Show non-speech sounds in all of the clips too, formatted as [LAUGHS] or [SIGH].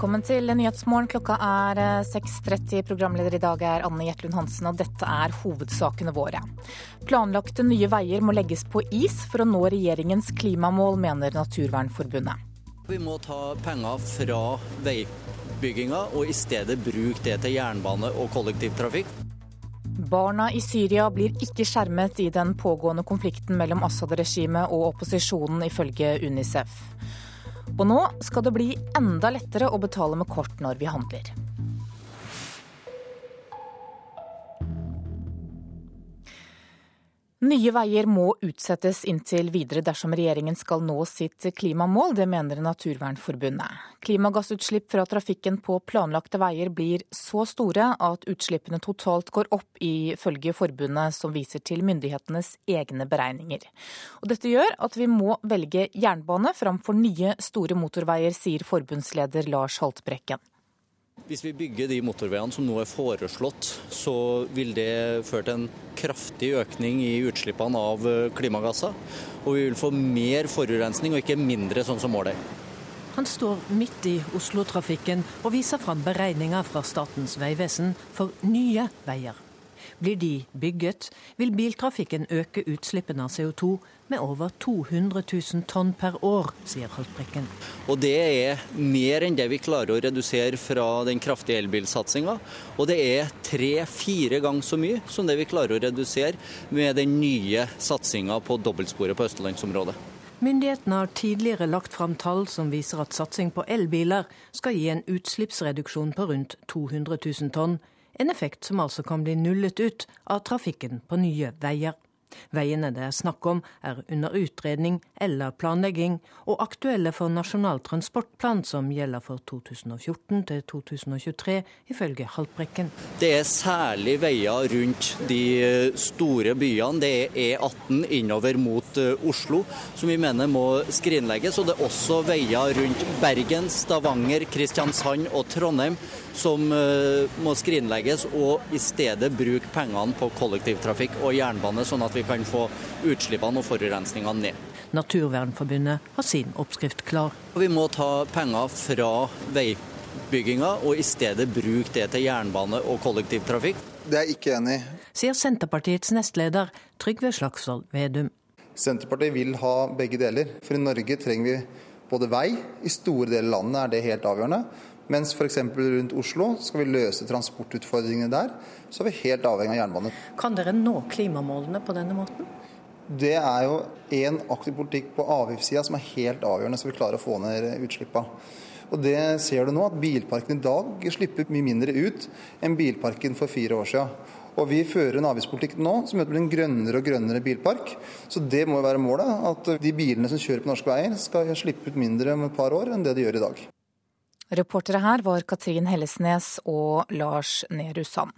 Velkommen til Nyhetsmorgen. Klokka er 6.30. Eh, Programleder i dag er Anne Jetlund Hansen, og dette er hovedsakene våre. Planlagte nye veier må legges på is for å nå regjeringens klimamål, mener Naturvernforbundet. Vi må ta penger fra veibygginga og i stedet bruke det til jernbane og kollektivtrafikk. Barna i Syria blir ikke skjermet i den pågående konflikten mellom Assad-regimet og opposisjonen, ifølge Unicef. Og nå skal det bli enda lettere å betale med kort når vi handler. Nye veier må utsettes inntil videre dersom regjeringen skal nå sitt klimamål. Det mener Naturvernforbundet. Klimagassutslipp fra trafikken på planlagte veier blir så store at utslippene totalt går opp, ifølge forbundet, som viser til myndighetenes egne beregninger. Og dette gjør at vi må velge jernbane framfor nye, store motorveier, sier forbundsleder Lars Haltbrekken. Hvis vi bygger de motorveiene som nå er foreslått, så vil det føre til en kraftig økning i utslippene av eh, klimagasser. Og vi vil få mer forurensning og ikke mindre, sånn som målet er. Han står midt i Oslo-trafikken og viser fram beregninger fra Statens vegvesen for nye veier. Blir de bygget, vil biltrafikken øke utslippene av CO2 med over 200 000 tonn per år, sier Haltbrekken. Og Det er mer enn det vi klarer å redusere fra den kraftige elbilsatsinga. Og det er tre-fire ganger så mye som det vi klarer å redusere med den nye satsinga på dobbeltsporet på østlandsområdet. Myndighetene har tidligere lagt fram tall som viser at satsing på elbiler skal gi en utslippsreduksjon på rundt 200 000 tonn, en effekt som altså kan bli nullet ut av trafikken på nye veier. Veiene det er snakk om, er under utredning eller planlegging, og aktuelle for Nasjonal transportplan, som gjelder for 2014 til 2023, ifølge Haltbrekken. Det er særlig veier rundt de store byene. Det er E18 innover mot eh, Oslo, som vi mener må skrinlegges. Og det er også veier rundt Bergen, Stavanger, Kristiansand og Trondheim som eh, må skrinlegges, og i stedet bruke pengene på kollektivtrafikk og jernbane, sånn at vi kan få utslippene og forurensningene ned. Naturvernforbundet har sin oppskrift klar. Vi må ta penger fra veibygginga og i stedet bruke det til jernbane og kollektivtrafikk. Det er jeg ikke enig i. Sier Senterpartiets nestleder Trygve Slagsvold Vedum. Senterpartiet vil ha begge deler. For i Norge trenger vi både vei, i store deler av landet er det helt avgjørende. Mens f.eks. rundt Oslo skal vi løse transportutfordringene der, så er vi helt avhengig av jernbane. Kan dere nå klimamålene på denne måten? Det er jo en aktiv politikk på avgiftssida som er helt avgjørende, så vi klarer å få ned utslippene. Og det ser du nå, at bilparken i dag slipper mye mindre ut enn bilparken for fire år siden. Og vi fører en avgiftspolitikk nå som gjør at det blir en grønnere og grønnere bilpark. Så det må være målet, at de bilene som kjører på norske veier skal slippe ut mindre om et par år enn det de gjør i dag. Reportere her var Katrin Hellesnes og Lars Nehru Sand.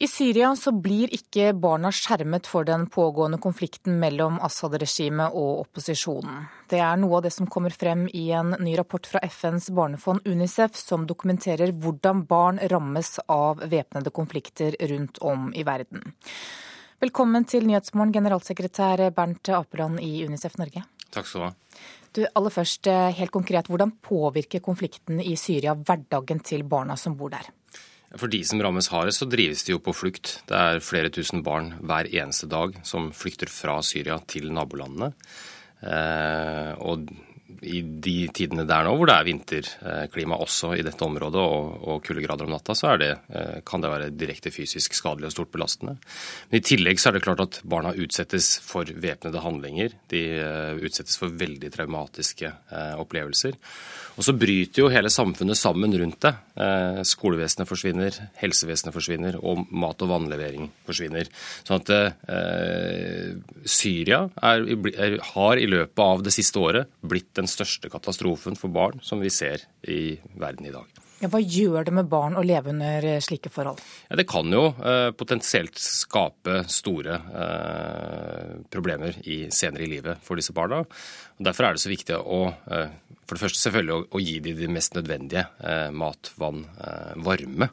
I Syria så blir ikke barna skjermet for den pågående konflikten mellom Assad-regimet og opposisjonen. Det er noe av det som kommer frem i en ny rapport fra FNs barnefond UNICEF, som dokumenterer hvordan barn rammes av væpnede konflikter rundt om i verden. Velkommen til Nyhetsmorgen, generalsekretær Bernt Apeland i UNICEF Norge. Takk skal du ha. Du, aller først, eh, helt konkret, Hvordan påvirker konflikten i Syria hverdagen til barna som bor der? For de som rammes hardest, så drives de jo på flukt. Det er flere tusen barn hver eneste dag som flykter fra Syria til nabolandene. Eh, og i de tidene der nå hvor det er vinterklima også i dette området og, og kuldegrader om natta, så det, eh, kan det være direkte fysisk skadelig og stort belastende. Men i tillegg så er det klart at barna utsettes for væpnede handlinger. De eh, utsettes for veldig traumatiske eh, opplevelser. Og så bryter jo hele samfunnet sammen rundt det. Skolevesenet forsvinner, helsevesenet forsvinner, og mat- og vannlevering forsvinner. Sånn at eh, Syria er, er, har i løpet av det siste året blitt den største katastrofen for barn som vi ser i verden i dag. Ja, hva gjør det med barn å leve under eh, slike forhold? Ja, det kan jo eh, potensielt skape store eh, problemer i, senere i livet for disse barna. Og derfor er det så viktig å eh, for det første selvfølgelig å, å gi dem de mest nødvendige. Eh, mat, vann, eh, varme.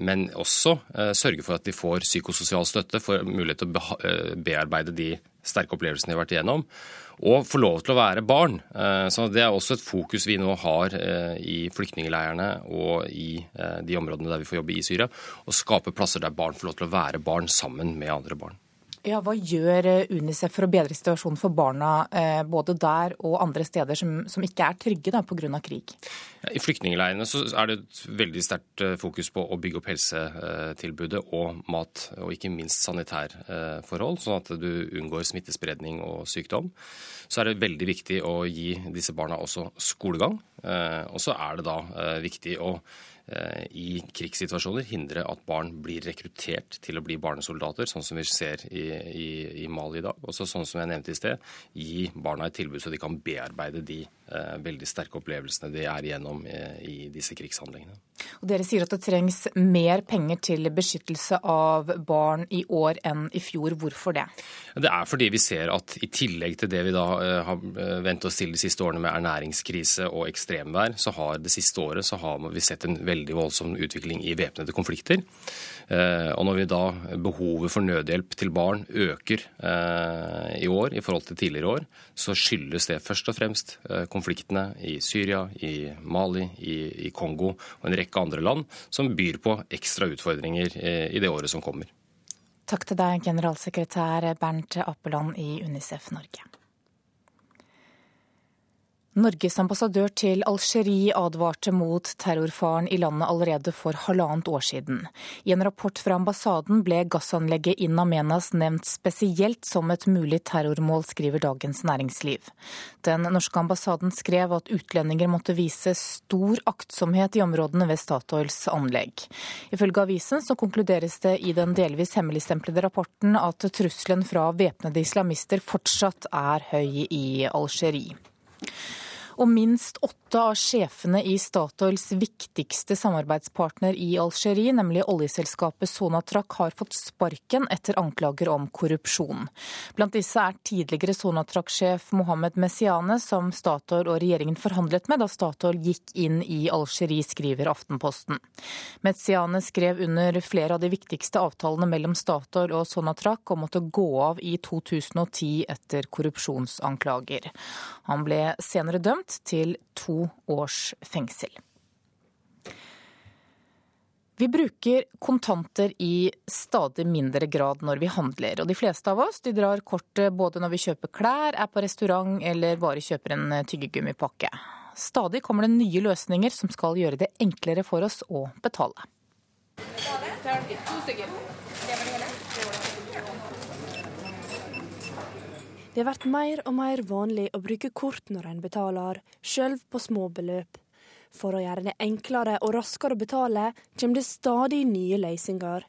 Men også sørge for at de får psykososial støtte, får mulighet til å bearbeide de sterke opplevelsene de har vært igjennom, og få lov til å være barn. Så Det er også et fokus vi nå har i flyktningleirene og i de områdene der vi får jobbe i Syria. Å skape plasser der barn får lov til å være barn sammen med andre barn. Ja, Hva gjør eh, Unicef for å bedre situasjonen for barna eh, både der og andre steder som, som ikke er trygge pga. krig? I flyktningleirene er det et veldig sterkt eh, fokus på å bygge opp helsetilbudet og mat, og ikke minst sanitærforhold, sånn at du unngår smittespredning og sykdom. Så er det veldig viktig å gi disse barna også skolegang. Og så er det da viktig å Eh, i krigssituasjoner hindre at barn blir rekruttert til å bli barnesoldater, sånn som vi ser i, i, i Mali i dag. Også sånn som jeg nevnte i sted, gi barna et tilbud så de kan bearbeide de eh, veldig sterke opplevelsene de er igjennom eh, i disse krigshandlingene. Og dere sier at det trengs mer penger til beskyttelse av barn i år enn i fjor. Hvorfor det? Det er fordi vi ser at i tillegg til det vi da eh, har eh, vent oss til de siste årene med ernæringskrise og ekstremvær, så har det siste året så har vi sett en veldig voldsom utvikling i væpnede konflikter. Eh, og når vi da behovet for nødhjelp til barn øker i år i forhold til tidligere år, så skyldes det først og fremst konfliktene i Syria, i Mali, i Kongo og en rekke andre land som byr på ekstra utfordringer eh, i det året som kommer. Takk til deg, generalsekretær Bernt Appeland i Unicef Norge. Norges ambassadør til Algerie advarte mot terrorfaren i landet allerede for halvannet år siden. I en rapport fra ambassaden ble gassanlegget in Amenas nevnt spesielt som et mulig terrormål, skriver Dagens Næringsliv. Den norske ambassaden skrev at utlendinger måtte vise stor aktsomhet i områdene ved Statoils anlegg. Ifølge avisen så konkluderes det i den delvis hemmeligstemplede rapporten at trusselen fra væpnede islamister fortsatt er høy i Algerie. Og minst åtte av sjefene i Statoils viktigste samarbeidspartner i Algerie, nemlig oljeselskapet Sonatrach, har fått sparken etter anklager om korrupsjon. Blant disse er tidligere Sonatrach-sjef Mohammed Messiane, som Statoil og regjeringen forhandlet med da Statoil gikk inn i Algerie, skriver Aftenposten. Messiane skrev under flere av de viktigste avtalene mellom Statoil og Sonatrach og måtte gå av i 2010 etter korrupsjonsanklager. Han ble senere dømt til to års fengsel. Vi bruker kontanter i stadig mindre grad når vi handler, og de fleste av oss de drar kortet både når vi kjøper klær, er på restaurant eller bare kjøper en tyggegummipakke. Stadig kommer det nye løsninger som skal gjøre det enklere for oss å betale. To stykker. Det blir mer og mer vanlig å bruke kort når en betaler, sjøl på små beløp. For å gjøre det enklere og raskere å betale, kommer det stadig nye løsninger.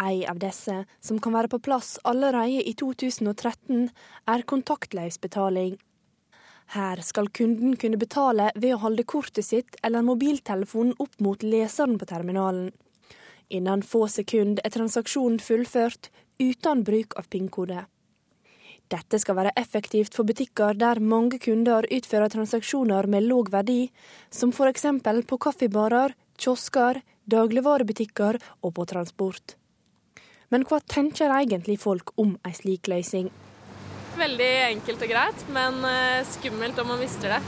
En av disse, som kan være på plass allerede i 2013, er kontaktløs betaling. Her skal kunden kunne betale ved å holde kortet sitt eller mobiltelefonen opp mot leseren på terminalen. Innen få sekunder er transaksjonen fullført, uten bruk av PIN-kode. Dette skal være effektivt for butikker der mange kunder utfører transaksjoner med låg verdi, som f.eks. på kaffebarer, kiosker, dagligvarebutikker og på transport. Men hva tenker egentlig folk om ei slik løsning? Veldig enkelt og greit, men eh, skummelt om man mister det.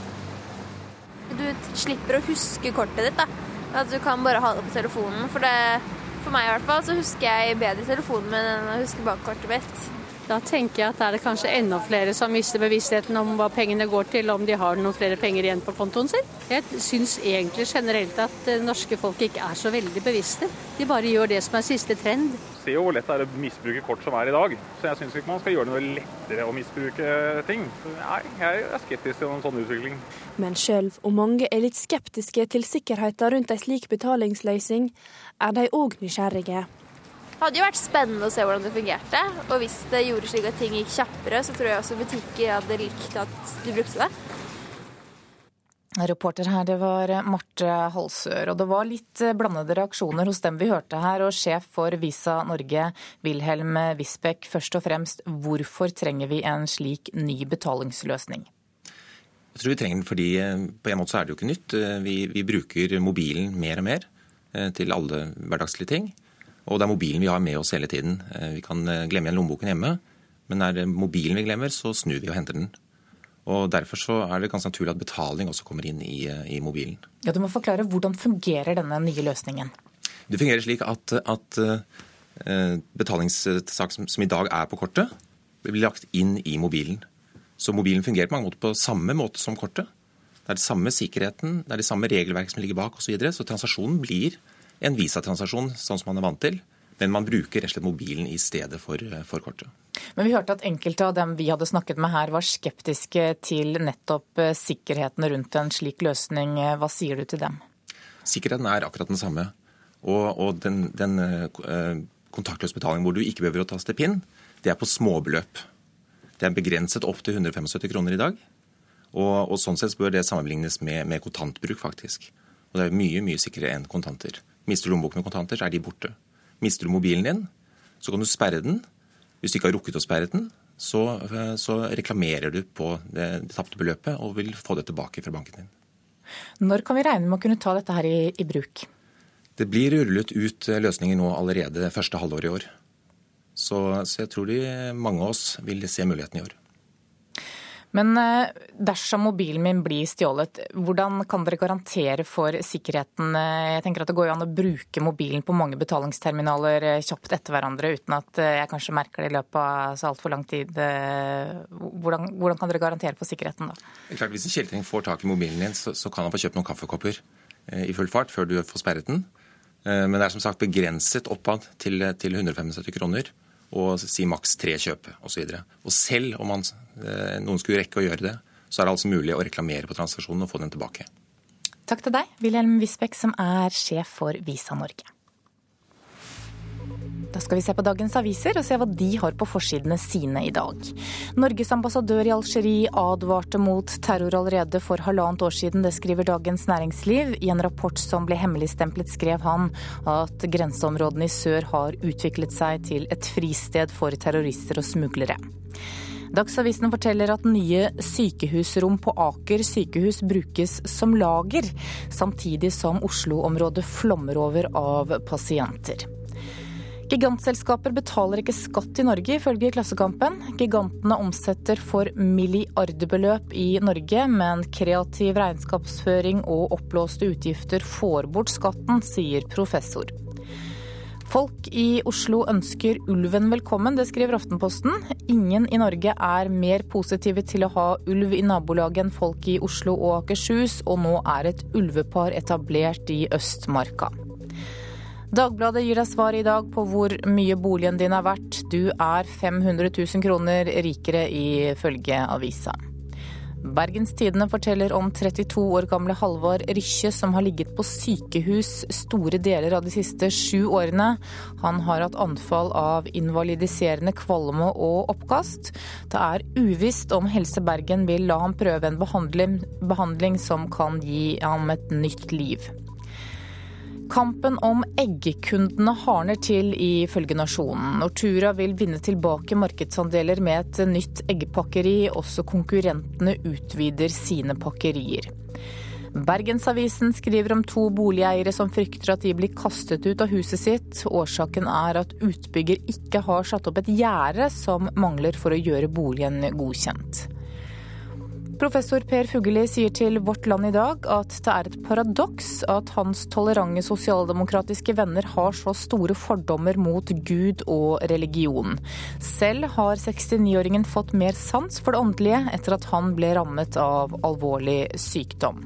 Du slipper å huske kortet ditt. da. At du kan bare ha det på telefonen. For, det, for meg i hvert fall så husker jeg bedre telefonen min enn å huske bakkortet mitt. Da tenker jeg at er det kanskje enda flere som mister bevisstheten om hva pengene går til, om de har noen flere penger igjen på kontoen sin. Jeg syns egentlig generelt at det norske folk ikke er så veldig bevisste. De bare gjør det som er siste trend. Se jo hvor lett det er å misbruke kort som er i dag. Så jeg syns ikke man skal gjøre det noe lettere å misbruke ting. Nei, jeg er skeptisk til en sånn utvikling. Men sjøl om mange er litt skeptiske til sikkerheten rundt ei slik betalingsløsning, er de òg nysgjerrige. Det hadde jo vært spennende å se hvordan det fungerte. Og hvis det gjorde slik at ting gikk kjappere, så tror jeg også butikker hadde likt at du brukte det. Reporter her, det var Marte Halsør. Og det var litt blandede reaksjoner hos dem vi hørte her. Og sjef for Visa Norge, Wilhelm Wisbeck, først og fremst, hvorfor trenger vi en slik ny betalingsløsning? Jeg tror vi trenger den fordi eh, på en måte så er det jo ikke nytt. Eh, vi, vi bruker mobilen mer og mer eh, til alle hverdagslige ting. Og det er mobilen vi har med oss hele tiden. Eh, vi kan eh, glemme igjen lommeboken hjemme, Men er det mobilen vi glemmer, så snur vi og henter den. Og Derfor så er det ganske naturlig at betaling også kommer inn i, i mobilen. Ja, Du må forklare hvordan fungerer denne nye løsningen? Det fungerer slik at, at uh, betalingssak som, som, i dag er på kortet, blir lagt inn i mobilen. Så mobilen fungerer på mange måter på samme måte som kortet. Det er den samme sikkerheten, det er det samme regelverk som ligger bak osv. Så, videre. så transaksjonen blir en visatransaksjon sånn som man er vant til. Men man bruker rett og slett mobilen i stedet for, for kortet. Men vi hørte at enkelte av dem vi hadde snakket med her, var skeptiske til nettopp eh, sikkerheten rundt en slik løsning. Hva sier du til dem? Sikkerheten er akkurat den samme. Og, og den, den kontaktløs betaling hvor du ikke behøver å taste PIN, det er på småbeløp. Det er begrenset opp til 175 kroner i dag. Og, og sånn sett bør det sammenlignes med, med, kontantbruk, faktisk. Og det er mye, mye sikrere enn kontanter. Mister du lommeboken med kontanter, så er de borte. Mister du mobilen din, så kan du sperre den hvis du ikke har rukket å sperre den, så, så reklamerer du på det, det tapte beløpet og vil få det tilbake fra banken din. Når kan vi regne med å kunne ta dette her i, i bruk? Det blir rullet ut løsninger nå allerede første halvår i år. Så, så jeg tror de, mange av oss vil se muligheten i år. Men eh, dersom mobilen min blir stjålet, hvordan kan dere garantere for sikkerheten? Eh, jeg tenker at Det går jo an å bruke mobilen på mange betalingsterminaler eh, kjapt etter hverandre uten at jeg kanskje merker det i løpet av så altfor lang tid. Hvordan, hvordan, kan dere garantere for sikkerheten da? Klart, hvis en kjeltring får tak i mobilen din, så, så kan han få kjøpt noen kaffekopper i full fart før du får sperret den. Men det er som sagt begrenset oppad til, til 175 kroner og si maks tre kjøp osv. Selv om man, eh, noen skulle rekke å gjøre det, så er det altså mulig å reklamere på transaksjonen og få den tilbake. Takk til deg, Wilhelm Wisbeck, som er sjef for Visa Norge. Da skal vi se på dagens aviser og se hva de har på forsidene sine i dag. Norges ambassadør i Algerie advarte mot terror allerede for halvannet år siden. Det skriver Dagens Næringsliv. I en rapport som ble hemmeligstemplet, skrev han at grenseområdene i sør har utviklet seg til et fristed for terrorister og smuglere. Dagsavisen forteller at nye sykehusrom på Aker sykehus brukes som lager, samtidig som Oslo-området flommer over av pasienter. Gigantselskaper betaler ikke skatt i Norge, ifølge Klassekampen. Gigantene omsetter for milliardbeløp i Norge, men kreativ regnskapsføring og oppblåste utgifter får bort skatten, sier professor. Folk i Oslo ønsker ulven velkommen, det skriver Aftenposten. Ingen i Norge er mer positive til å ha ulv i nabolaget enn folk i Oslo og Akershus, og nå er et ulvepar etablert i Østmarka. Dagbladet gir deg svar i dag på hvor mye boligen din er verdt. Du er 500 000 kroner rikere ifølge avisa. Bergens Tidende forteller om 32 år gamle Halvor Rykkje som har ligget på sykehus store deler av de siste sju årene. Han har hatt anfall av invalidiserende kvalme og oppkast. Det er uvisst om Helse Bergen vil la ham prøve en behandling, behandling som kan gi ham et nytt liv. Kampen om eggkundene hardner til, ifølge Nasjonen. Nortura vil vinne tilbake markedsandeler med et nytt eggpakkeri. Også konkurrentene utvider sine pakkerier. Bergensavisen skriver om to boligeiere som frykter at de blir kastet ut av huset sitt. Årsaken er at utbygger ikke har satt opp et gjerde som mangler for å gjøre boligen godkjent. Professor Per Fugelli sier til Vårt Land i dag at det er et paradoks at hans tolerante sosialdemokratiske venner har så store fordommer mot Gud og religion. Selv har 69-åringen fått mer sans for det åndelige etter at han ble rammet av alvorlig sykdom.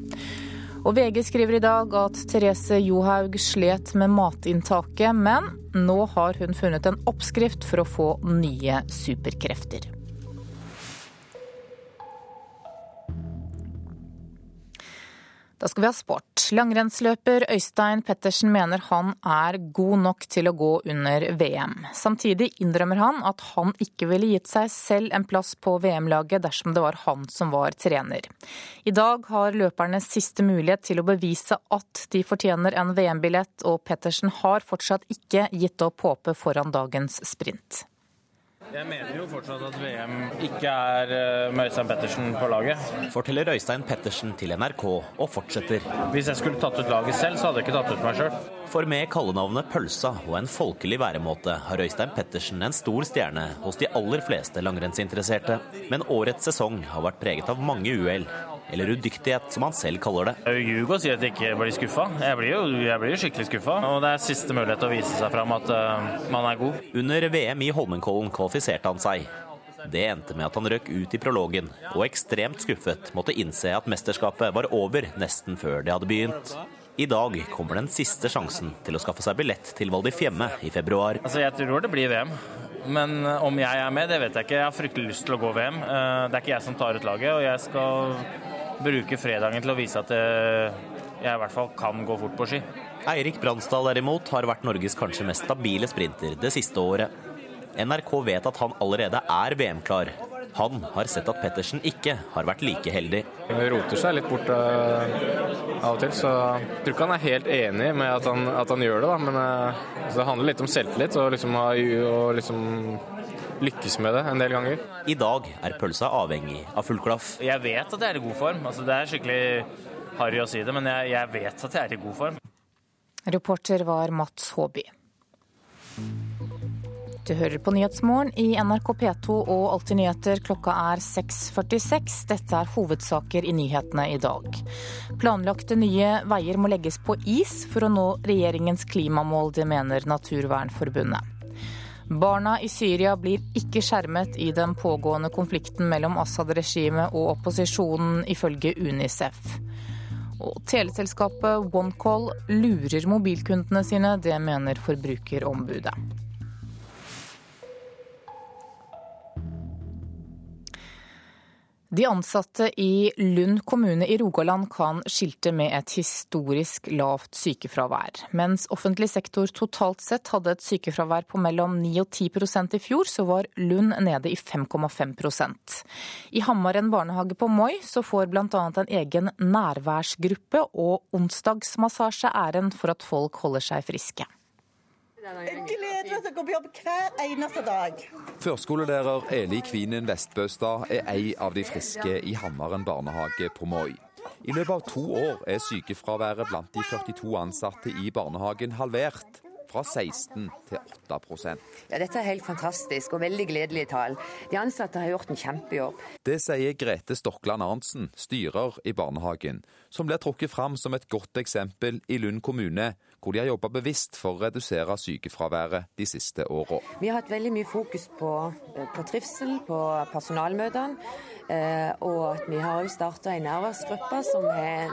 Og VG skriver i dag at Therese Johaug slet med matinntaket, men nå har hun funnet en oppskrift for å få nye superkrefter. Da skal vi ha sport. Langrennsløper Øystein Pettersen mener han er god nok til å gå under VM. Samtidig innrømmer han at han ikke ville gitt seg selv en plass på VM-laget dersom det var han som var trener. I dag har løperne siste mulighet til å bevise at de fortjener en VM-billett, og Pettersen har fortsatt ikke gitt opp håpet foran dagens sprint. Jeg mener jo fortsatt at VM ikke er eh, med Øystein Pettersen på laget. Forteller Øystein Pettersen til NRK og fortsetter. Hvis jeg skulle tatt ut laget selv, så hadde jeg ikke tatt ut meg sjøl. For med kallenavnet Pølsa og en folkelig væremåte har Øystein Pettersen en stor stjerne hos de aller fleste langrennsinteresserte. Men årets sesong har vært preget av mange uhell eller udyktighet, som han selv kaller det. Jeg ljuger og sier at jeg ikke blir skuffa. Jeg blir jo, jeg blir jo skikkelig skuffa. Og det er siste mulighet til å vise seg fram at uh, man er god. Under VM i Holmenkollen kvalifiserte han seg. Det endte med at han røk ut i prologen, og ekstremt skuffet måtte innse at mesterskapet var over nesten før det hadde begynt. I dag kommer den siste sjansen til å skaffe seg billett til Val di Fiemme i februar. Altså, jeg tror det blir VM. Men eh, om jeg er med, det vet jeg ikke. Jeg har fryktelig lyst til å gå VM. Eh, det er ikke jeg som tar ut laget, og jeg skal bruke fredagen til å vise at jeg i hvert fall kan gå fort på ski. Eirik Bransdal derimot har vært Norges kanskje mest stabile sprinter det siste året. NRK vet at han allerede er VM-klar. Han har sett at Pettersen ikke har vært like heldig. Han roter seg litt bort uh, av og til, så jeg tror ikke han er helt enig med at han, at han gjør det. Da. Men uh, det handler litt om selvtillit og liksom, og liksom lykkes med det en del ganger. I dag er pølsa avhengig av full klaff. Jeg vet at jeg er i god form. Altså, det er skikkelig harry å si det, men jeg, jeg vet at jeg er i god form. Reporter var Mats Håby. Du hører på Nyhetsmorgen i NRK P2 og Alltid nyheter. Klokka er 6.46. Dette er hovedsaker i nyhetene i dag. Planlagte nye veier må legges på is for å nå regjeringens klimamål, det mener Naturvernforbundet. Barna i Syria blir ikke skjermet i den pågående konflikten mellom Assad-regimet og opposisjonen, ifølge Unicef. Og teleselskapet OneCall lurer mobilkundene sine, det mener Forbrukerombudet. De ansatte i Lund kommune i Rogaland kan skilte med et historisk lavt sykefravær. Mens offentlig sektor totalt sett hadde et sykefravær på mellom 9 og 10% i fjor, så var Lund nede i 5,5% I Hammaren barnehage på Moi så får bl.a. en egen nærværsgruppe og onsdagsmassasje æren for at folk holder seg friske. Jeg gleder meg til å gå på jobb hver eneste dag. Førskolelærer Eli Kvinen Vestbøstad er ei av de friske i Hammaren barnehage på Moi. I løpet av to år er sykefraværet blant de 42 ansatte i barnehagen halvert fra 16 til 8% Ja, Dette er helt fantastisk og veldig gledelige tall. De ansatte har gjort en kjempejobb. Det sier Grete Stokland Arntzen, styrer i barnehagen, som blir trukket fram som et godt eksempel i Lund kommune, hvor de har jobba bevisst for å redusere sykefraværet de siste åra. Vi har hatt veldig mye fokus på, eh, på trivsel på personalmøtene, eh, og at vi har også starta en nærværsgruppe som er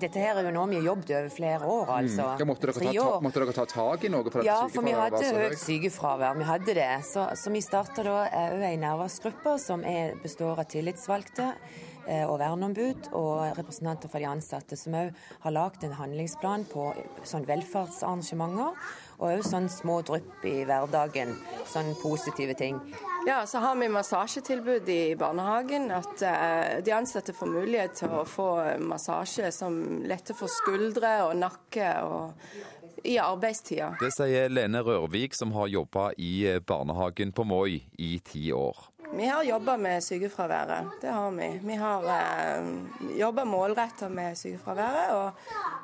dette her er jo noe vi har jobbet over flere år. Mm. altså. Mm. Ja, måtte, dere ta, ta, måtte, dere ta, tak i noe? For ja, for vi hadde høyt sykefravær. Vi hadde det. Så, så vi starta da òg en nærværsgruppe som er, består av tillitsvalgte Eh, og verneombud og representanter for de ansatte, som òg har lagd en handlingsplan på sånn velferdsarrangementer. Og òg sånn små drypp i hverdagen, sånn positive ting. Ja, så har vi massasjetilbud i barnehagen. At uh, de ansatte får mulighet til å få massasje som letter for skuldre og nakke. og i arbeidstida. Det sier Lene Rørvik, som har jobba i barnehagen på Moi i ti år. Vi har jobba med sykefraværet, det har vi. Vi har eh, jobba målretta med sykefraværet, og,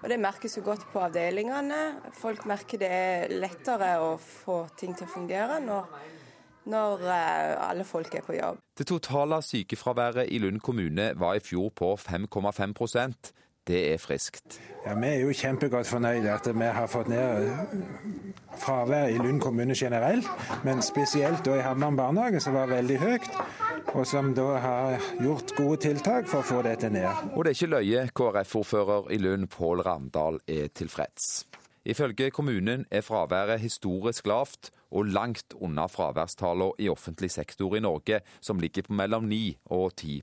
og, det merkes jo godt på avdelingene. Folk merker det er lettere å få ting til å fungere når, når eh, alle folk er på jobb. Det totale sykefraværet i Lund kommune var i fjor på 5,5 det er friskt. Ja, Vi er jo kjempegodt fornøyde at vi har fått ned fraværet i Lund kommune generelt, men spesielt da i Hammeren barnehage, som var veldig høyt. Og som da har gjort gode tiltak for å få dette ned. Og det er ikke løye KrF-ordfører i Lund, Pål Ramdal, er tilfreds. Ifølge kommunen er fraværet historisk lavt og langt unna fraværstallene i offentlig sektor i Norge, som ligger på mellom 9 og 10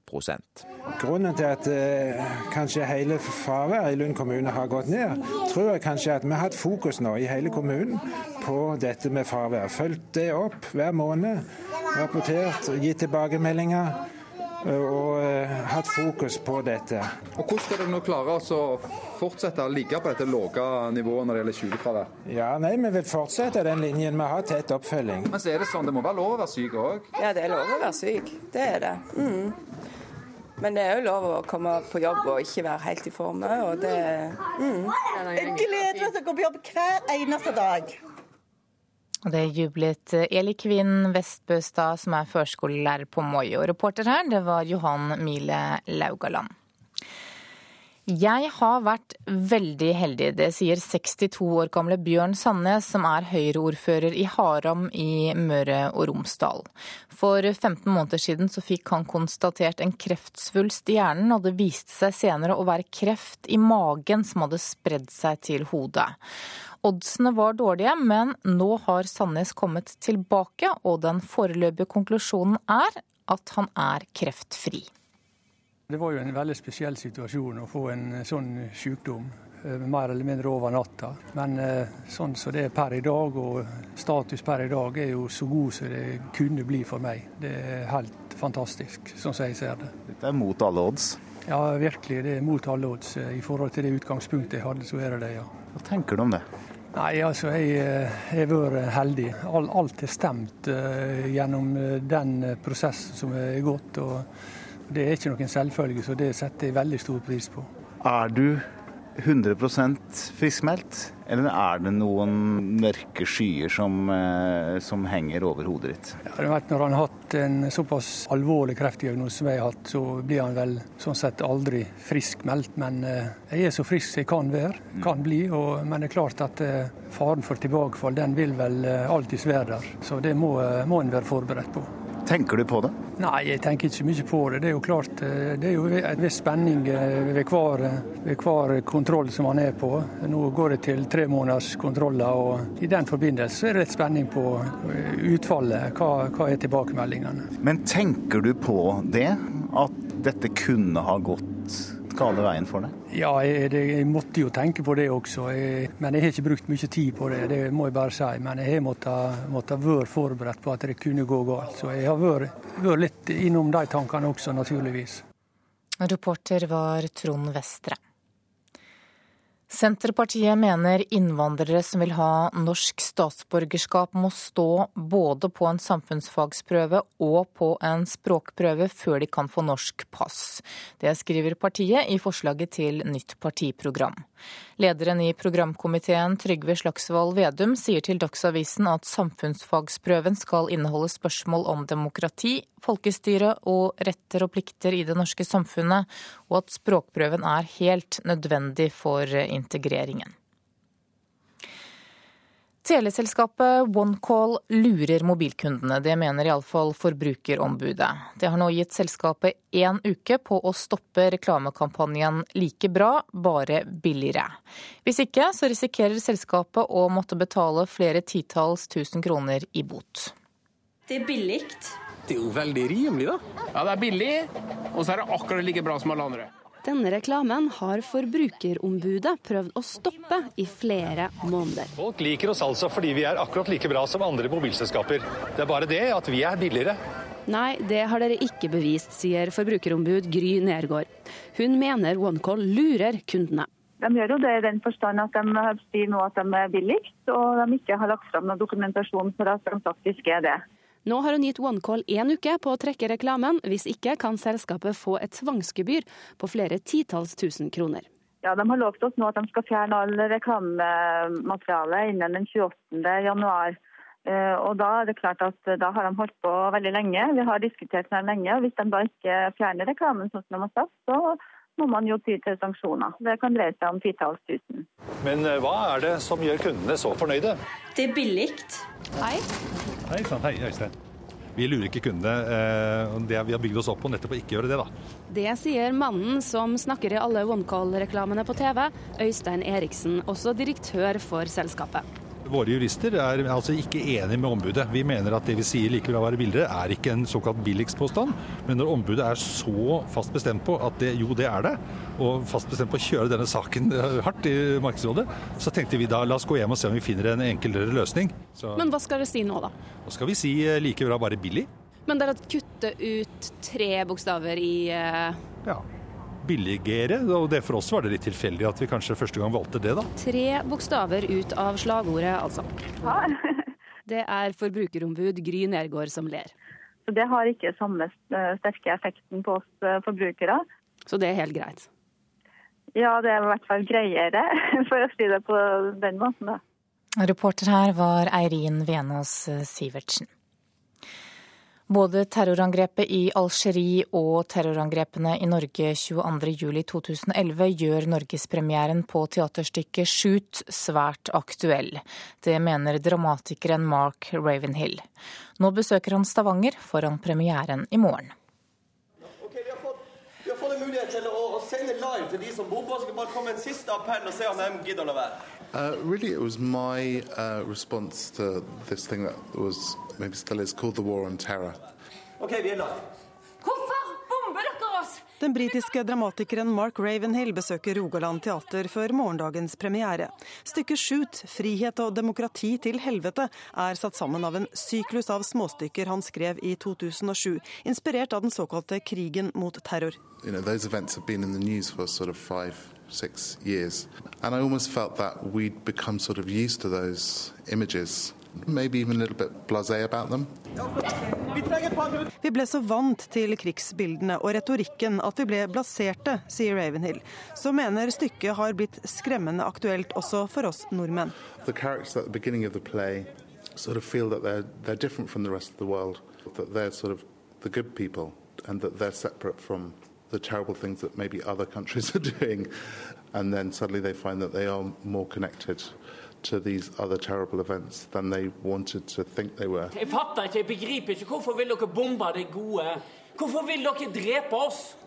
Grunnen til at eh, kanskje hele fraværet i Lund kommune har gått ned, tror jeg kanskje at vi har hatt fokus nå i hele kommunen på dette med fravær. Fulgt det opp hver måned, rapportert, gitt tilbakemeldinger. Og uh, hatt fokus på dette. Og Hvordan skal dere nå klare å fortsette å ligge på dette lave nivået når det gjelder sykefravær? Ja, nei, Vi vil fortsette den linjen. Vi har tett oppfølging. Men så er det sånn, det må være lov å være syk òg? Ja, det er lov å være syk. Det er det. Mm. Men det er jo lov å komme på jobb og ikke være helt i form. Og det mm. Jeg gleder meg til å gå på jobb hver eneste dag. Det jublet Eli Kvinn Vestbøstad, som er førskolelærer på Moi. Og reporter her, det var Johan Mile Laugaland. Jeg har vært veldig heldig, det sier 62 år gamle Bjørn Sandnes, som er Høyre-ordfører i Haram i Møre og Romsdal. For 15 måneder siden så fikk han konstatert en kreftsvulst i hjernen, og det viste seg senere å være kreft i magen som hadde spredd seg til hodet. Oddsene var dårlige, men nå har Sandnes kommet tilbake, og den foreløpige konklusjonen er at han er kreftfri. Det var jo en veldig spesiell situasjon å få en sånn sykdom eh, mer eller mindre over natta. Men eh, sånn som det er per i dag, og status per i dag, er jo så god som det kunne bli for meg. Det er helt fantastisk, sånn som jeg ser det. Dette er mot alle odds? Ja, virkelig. Det er mot alle odds. I forhold til det utgangspunktet jeg hadde, så er det det, ja. Hva tenker du om det? Nei, altså jeg har vært heldig. Alt er stemt uh, gjennom den prosessen som er gått. og det er ikke noen selvfølge, så det setter jeg veldig stor pris på. Er du 100% friskmeldt, eller er det noen mørke skyer som, eh, som henger over hodet ditt? Ja, vet, når han har hatt en såpass alvorlig kreftdiagnose som jeg har hatt, så blir han vel sånn sett aldri friskmeldt. Men eh, jeg er så frisk som jeg kan være, kan bli. Og, men det er klart at eh, faren for tilbakefall den vil vel alltids være der. Så det må, må en være forberedt på. Tenker du på det? Nei, jeg tenker ikke mye på det. Det er jo klart, eh, det er jo en viss spenning eh, ved hver, ved hver kontroll som man er på. Nå går det til tre måneders kontroller, og i den forbindelse er det litt spenning på eh, utfallet. Hva, hva er tilbakemeldingene? Men tenker du på det? At dette kunne ha gått gale veien for deg? Ja, jeg, det, jeg, måtte jo tenke på det også. Jeg, men jeg har ikke brukt mye tid på det, det må jeg bare si. Men jeg har måttet, måttet være forberedt på at det kunne gå galt. Så jeg har vært, vært litt innom de tankene også, naturligvis. Reporter var Trond Vestre. Senterpartiet mener innvandrere som vil ha norsk statsborgerskap må stå både på en samfunnsfagsprøve og på en språkprøve før de kan få norsk pass. Det skriver partiet i forslaget til nytt partiprogram. Lederen i programkomiteen Trygve Slagsvold Vedum sier til Dagsavisen at samfunnsfagsprøven skal inneholde spørsmål om demokrati, folkestyre og retter og plikter i det norske samfunnet, og at språkprøven er helt nødvendig for integreringen. Teleselskapet OneCall lurer mobilkundene, det mener iallfall Forbrukerombudet. Det har nå gitt selskapet én uke på å stoppe reklamekampanjen Like bra, bare billigere. Hvis ikke så risikerer selskapet å måtte betale flere titalls tusen kroner i bot. Det er billig. Det er jo veldig rimelig, da. Ja, det er billig, og så er det akkurat like bra som alle andre. Denne reklamen har Forbrukerombudet prøvd å stoppe i flere måneder. Folk liker oss altså fordi vi er akkurat like bra som andre mobilselskaper. Det er bare det at vi er billigere. Nei, det har dere ikke bevist, sier forbrukerombud Gry Nergård. Hun mener OneCall lurer kundene. De gjør jo det i den forstand at de sier nå at de er billigst, og de ikke har lagt fram noen dokumentasjon for at de faktisk er det. Nå har hun gitt OneCall én uke på å trekke reklamen. Hvis ikke kan selskapet få et tvangsgebyr på flere titalls tusen kroner. Ja, De har lovt oss nå at de skal fjerne all reklamemateriale innen den 28. januar. Eh, og Da er det klart at da har de holdt på veldig lenge. Vi har diskutert det lenge. og Hvis de da ikke fjerner reklamen sånn som de har sagt, så må man jo ty til sanksjoner. Det kan dreie seg om titalls tusen. Men eh, hva er det som gjør kundene så fornøyde? Det er billig. Hei. Hei sann, hei Øystein. Vi lurer ikke kundene. Eh, det vi har bygd oss opp på nettopp å ikke gjøre det, da. Det sier mannen som snakker i alle OneCall-reklamene på TV, Øystein Eriksen, også direktør for selskapet. Våre jurister er altså ikke enig med ombudet. Vi mener at det vi sier likevel å være billigere, er ikke en såkalt billigst-påstand. Men når ombudet er så fast bestemt på at det, jo, det er det, og fast bestemt på å kjøre denne saken [LAUGHS] hardt i Markedsrådet, så tenkte vi da la oss gå hjem og se om vi finner en enklere løsning. Så, Men hva skal dere si nå, da? Hva skal vi si like bra, bare billig? Men dere kutter ut tre bokstaver i uh... Ja. Billigere. Og det for oss var det litt tilfeldig at vi kanskje første gang valgte det, da. Tre bokstaver ut av slagordet, altså. Ja. [LAUGHS] det er forbrukerombud Gry Nergård som ler. Så Det har ikke samme sterke effekten på oss forbrukere. Så det er helt greit? Ja, det er i hvert fall greiere, [LAUGHS] for å si det på den måten, da. Reporter her var Eirin Venås Sivertsen. Både terrorangrepet i Algerie og terrorangrepene i Norge 22.07.2011 gjør norgespremieren på teaterstykket Shoot svært aktuell. Det mener dramatikeren Mark Ravenhill. Nå besøker han Stavanger foran premieren i morgen. Okay, vi, har fått, vi har fått en mulighet til å, sende live til de som bomber. Så skal bare komme en siste appell og se om de gidder å la. Uh, really, it was my uh, response to this thing that was maybe still is called the war on terror. Okay, vi er live. Hvorfor bomber dere oss? Den britiske dramatikeren Mark Ravenhill besøker Rogaland teater før morgendagens premiere. Stykket 'Shoot frihet og demokrati til helvete' er satt sammen av en syklus av småstykker han skrev i 2007, inspirert av den såkalte krigen mot terror. You know, those events have been in the news for sort of five six years. And I almost felt that we'd become sort of used to those images. Maybe even a little bit blasé about them. Vi ble så vant til krigsbildene og retorikken at vi ble blaserte, sier Ravenhill, som mener stykket har blitt skremmende aktuelt også for oss nordmenn. The characters at the beginning of the play sort of feel that they're, they're different from the rest of the world, that they're sort of the good people and that they're separate from the terrible things that maybe other countries [LAUGHS] are doing, and then suddenly they find that they are more connected to these other terrible events than they wanted to think they were.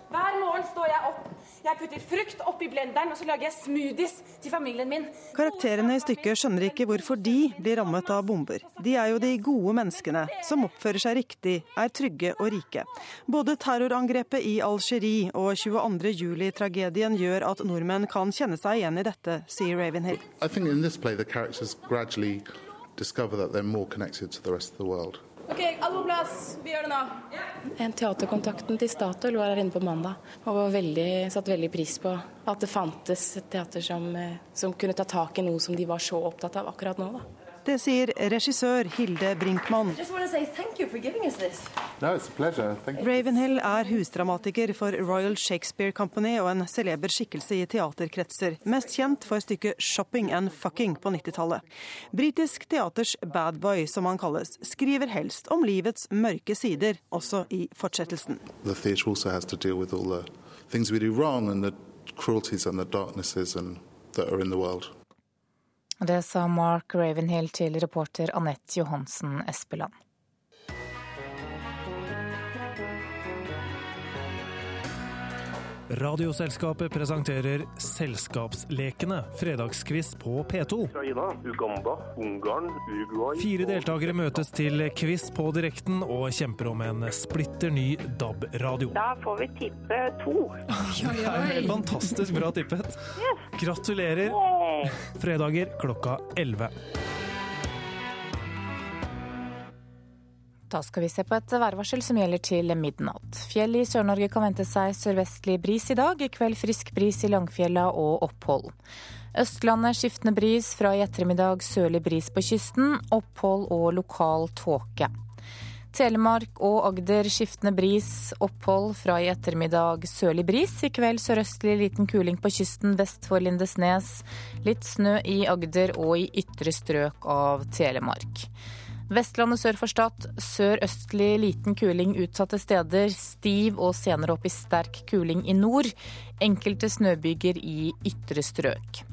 Hver morgen står jeg opp. Jeg putter frukt oppi blenderen, og så lager jeg smoothies til familien min. Karakterene i stykket skjønner ikke hvorfor de blir rammet av bomber. De er jo de gode menneskene, som oppfører seg riktig, er trygge og rike. Både terrorangrepet i Algerie og 22.07-tragedien gjør at nordmenn kan kjenne seg igjen i dette, sier Ravenhill. I think in this play the characters gradually discover that they're more connected to the rest of the world. Ok, alle på plass. Vi gjør det nå. En Teaterkontakten til Statoil var her inne på mandag og veldig, satt veldig pris på at det fantes et teater som, eh, som kunne ta tak i noe som de var så opptatt av akkurat nå. da. Det sier regissør Hilde Brinkmann. No, Ravenhill er husdramatiker for Royal Shakespeare Company og en celeber skikkelse i teaterkretser, mest kjent for stykket 'Shopping and Fucking' på 90-tallet. Britisk teaters bad boy, som han kalles, skriver helst om livets mørke sider, også i fortsettelsen. The theatre also has to deal with all the things we do wrong and the cruelties and the darknesses and that are in the world. Det sa Mark Ravenhill til reporter Anette Johansen Espeland. Radioselskapet presenterer Selskapslekene, fredagskviss på P2. Ukraina, Uganda, Ungarn, Uruguay Fire deltakere møtes til quiz på direkten og kjemper om en splitter ny DAB-radio. Da får vi tippe to. [LAUGHS] Er fantastisk bra tippet. Gratulerer. Fredager klokka 11. Da skal vi se på et værvarsel som gjelder til midnatt. Fjell i Sør-Norge kan vente seg sørvestlig bris i dag. I kveld frisk bris i Langfjella og opphold. Østlandet skiftende bris, fra i ettermiddag sørlig bris på kysten. Opphold og lokal tåke. Telemark og Agder skiftende bris, opphold fra i ettermiddag sørlig bris. I kveld sørøstlig liten kuling på kysten vest for Lindesnes. Litt snø i Agder og i ytre strøk av Telemark. Vestlandet sør for Stad sørøstlig liten kuling utsatte steder. Stiv og senere opp i sterk kuling i nord. Enkelte snøbyger i ytre strøk.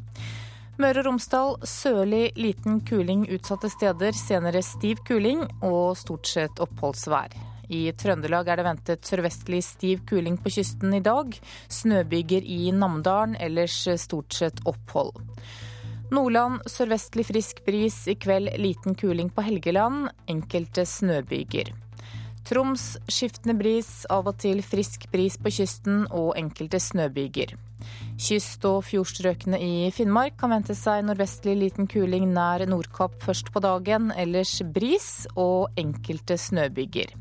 Møre og Romsdal sørlig liten kuling utsatte steder, senere stiv kuling og stort sett oppholdsvær. I Trøndelag er det ventet sørvestlig stiv kuling på kysten i dag. Snøbyger i Namdalen, ellers stort sett opphold. Nordland sørvestlig frisk bris, i kveld liten kuling på Helgeland, enkelte snøbyger. Troms skiftende bris, av og til frisk bris på kysten og enkelte snøbyger. Kyst- og fjordstrøkene i Finnmark kan vente seg nordvestlig liten kuling nær Nordkapp først på dagen, ellers bris og enkelte snøbyger.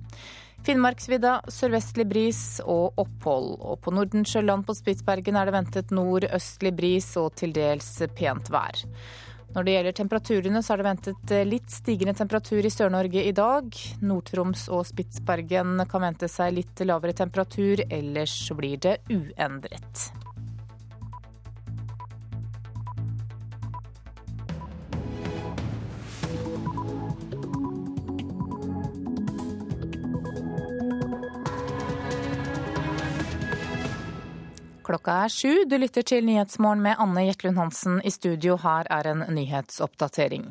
Finnmarksvidda sørvestlig bris og opphold. Og på Nordensjøland på Spitsbergen er det ventet nordøstlig bris og til dels pent vær. Når det gjelder temperaturene, så er det ventet litt stigende temperatur i Sør-Norge i dag. Nord-Troms og Spitsbergen kan vente seg litt lavere temperatur, ellers blir det uendret. Klokka er sju. Du lytter til Nyhetsmorgen med Anne Jetlund Hansen. I studio her er en nyhetsoppdatering.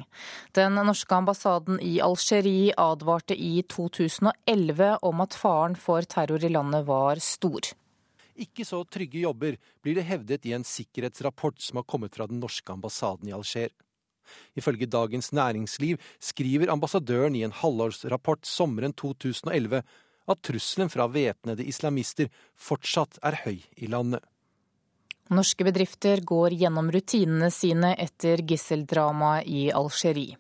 Den norske ambassaden i Algerie advarte i 2011 om at faren for terror i landet var stor. Ikke så trygge jobber, blir det hevdet i en sikkerhetsrapport som har kommet fra den norske ambassaden i Alger. Ifølge Dagens Næringsliv skriver ambassadøren i en halvårsrapport sommeren 2011 at trusselen fra væpnede islamister fortsatt er høy i landet. Norske bedrifter går gjennom rutinene sine etter gisseldramaet i Algerie.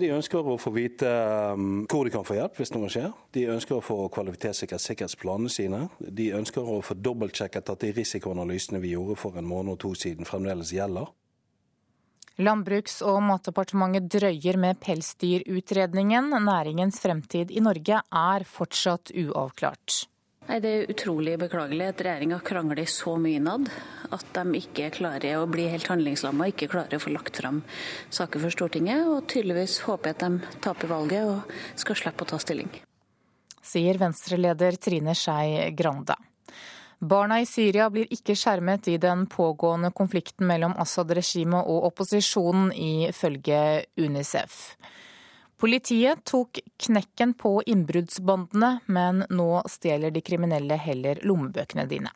De ønsker å få vite um, hvor de kan få hjelp hvis noe skjer. De ønsker å få kvalitetssikret sikkerhetsplanene sine. De ønsker å få dobbeltsjekket at de risikoanalysene vi gjorde for en måned og to siden fremdeles gjelder. Landbruks- og matdepartementet drøyer med pelsdyrutredningen. Næringens fremtid i Norge er fortsatt uavklart. Nei, Det er utrolig beklagelig at regjeringa krangler så mye innad at de ikke klarer å bli helt handlingslamma ikke klarer å få lagt fram saker for Stortinget. Og tydeligvis håper jeg at de taper valget og skal slippe å ta stilling. Sier Venstre-leder Trine Skei Grande. Barna i Syria blir ikke skjermet i den pågående konflikten mellom Assad-regimet og opposisjonen, ifølge Unicef. Politiet tok knekken på innbruddsbandene, men nå stjeler de kriminelle heller lommebøkene dine.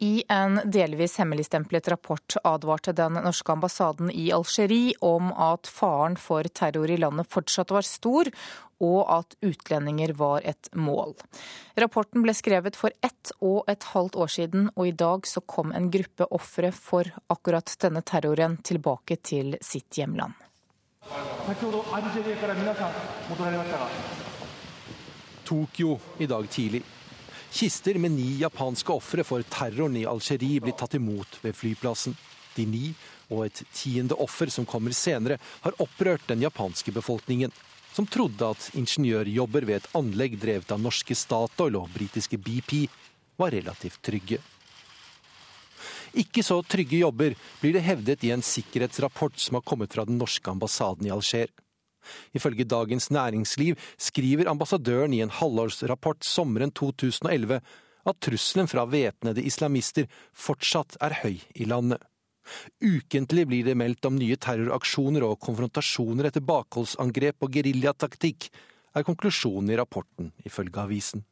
I en delvis hemmeligstemplet rapport advarte den norske ambassaden i Algerie om at faren for terror i landet fortsatt var stor, og at utlendinger var et mål. Rapporten ble skrevet for ett og et halvt år siden, og i dag så kom en gruppe ofre for akkurat denne terroren tilbake til sitt hjemland. Tokyo i dag tidlig. Kister med ni japanske ofre for terroren i Algerie blir tatt imot ved flyplassen. De ni, og et tiende offer som kommer senere, har opprørt den japanske befolkningen, som trodde at ingeniørjobber ved et anlegg drevet av norske Statoil og britiske BP var relativt trygge. Ikke så trygge jobber blir det hevdet i en sikkerhetsrapport som har kommet fra den norske ambassaden i Alger. Ifølge Dagens Næringsliv skriver ambassadøren i en halvårsrapport sommeren 2011 at trusselen fra væpnede islamister fortsatt er høy i landet. Ukentlig blir det meldt om nye terroraksjoner og konfrontasjoner etter bakholdsangrep og geriljataktikk, er konklusjonen i rapporten, ifølge avisen.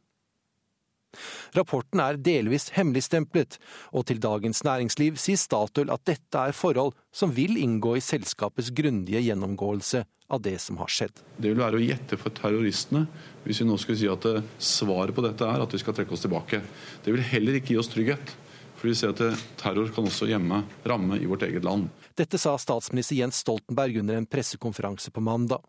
Rapporten er delvis hemmeligstemplet, og til Dagens Næringsliv sier Statoil at dette er forhold som vil inngå i selskapets grundige gjennomgåelse av det som har skjedd. Det vil være å gjette for terroristene hvis vi nå skulle si at svaret på dette er at vi skal trekke oss tilbake. Det vil heller ikke gi oss trygghet. For vi ser at terror kan også hjemme ramme i vårt eget land. Dette sa statsminister Jens Stoltenberg under en pressekonferanse på mandag.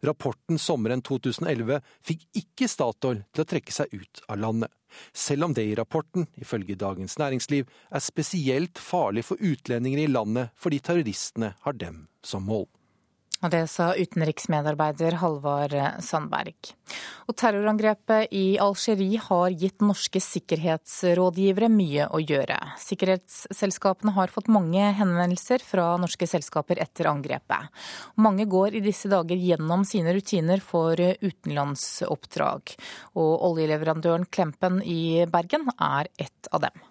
Rapporten sommeren 2011 fikk ikke Statoil til å trekke seg ut av landet, selv om det i rapporten, ifølge Dagens Næringsliv, er spesielt farlig for utlendinger i landet fordi terroristene har dem som mål. Og Det sa utenriksmedarbeider Halvard Sandberg. Og Terrorangrepet i Algerie har gitt norske sikkerhetsrådgivere mye å gjøre. Sikkerhetsselskapene har fått mange henvendelser fra norske selskaper etter angrepet. Mange går i disse dager gjennom sine rutiner for utenlandsoppdrag. Og oljeleverandøren Klempen i Bergen er ett av dem.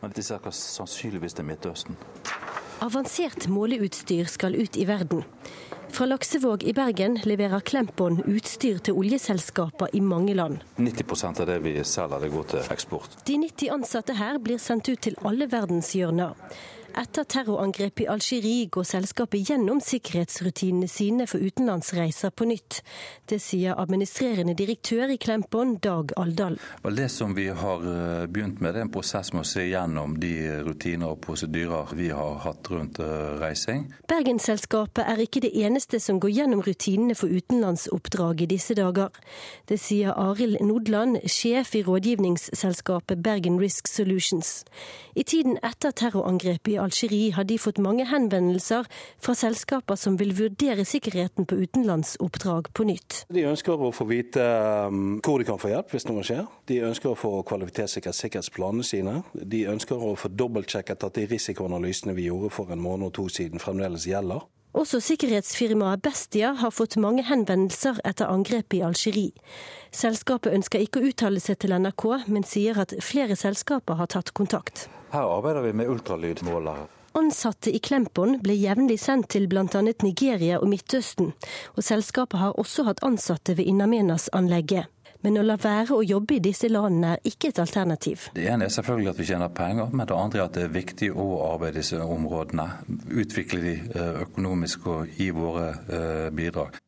Men dette er sannsynligvis til Midtøsten. Avansert måleutstyr skal ut i verden. Fra Laksevåg i Bergen leverer Klempon utstyr til oljeselskaper i mange land. 90% av det vi selger, det går til eksport. De 90 ansatte her blir sendt ut til alle verdenshjørner. Etter terrorangrepet i Algerie går selskapet gjennom sikkerhetsrutinene sine for utenlandsreiser på nytt. Det sier administrerende direktør i Klempon, Dag Aldal. Det som vi har eh, begynt med, det er en prosess med å se gjennom de rutiner og prosedyrer vi har hatt rundt eh, reising. Bergensselskapet er ikke det eneste som går gjennom rutinene for utenlandsoppdrag i disse dager. Det sier Arild Nodland, sjef i rådgivningsselskapet Bergen Risk Solutions. I tiden etter terrorangrepet i Algerie har de fått mange henvendelser fra selskaper som vil vurdere sikkerheten på utenlandsoppdrag på nytt. De ønsker å få vite um, hvor de kan få hjelp hvis noe skjer. De ønsker å få kvalitetssikret sikkerhetsplanene sine. De ønsker å få dobbeltsjekket at de risikoanalysene vi gjorde for en måned og to siden fremdeles gjelder. Også sikkerhetsfirmaet Bestia har fått mange henvendelser etter angrepet i Algerie. Selskapet ønsker ikke å uttale seg til NRK, men sier at flere selskaper har tatt kontakt. Her arbeider vi med ultralydmålere. Ansatte i Klempon ble jevnlig sendt til bl.a. Nigeria og Midtøsten, og selskapet har også hatt ansatte ved Inamenas-anlegget. Men å la være å jobbe i disse landene er ikke et alternativ. Det ene er selvfølgelig at vi tjener penger, men det andre er at det er viktig å arbeide i disse områdene. Utvikle de eh, økonomisk og gi våre eh, bidrag.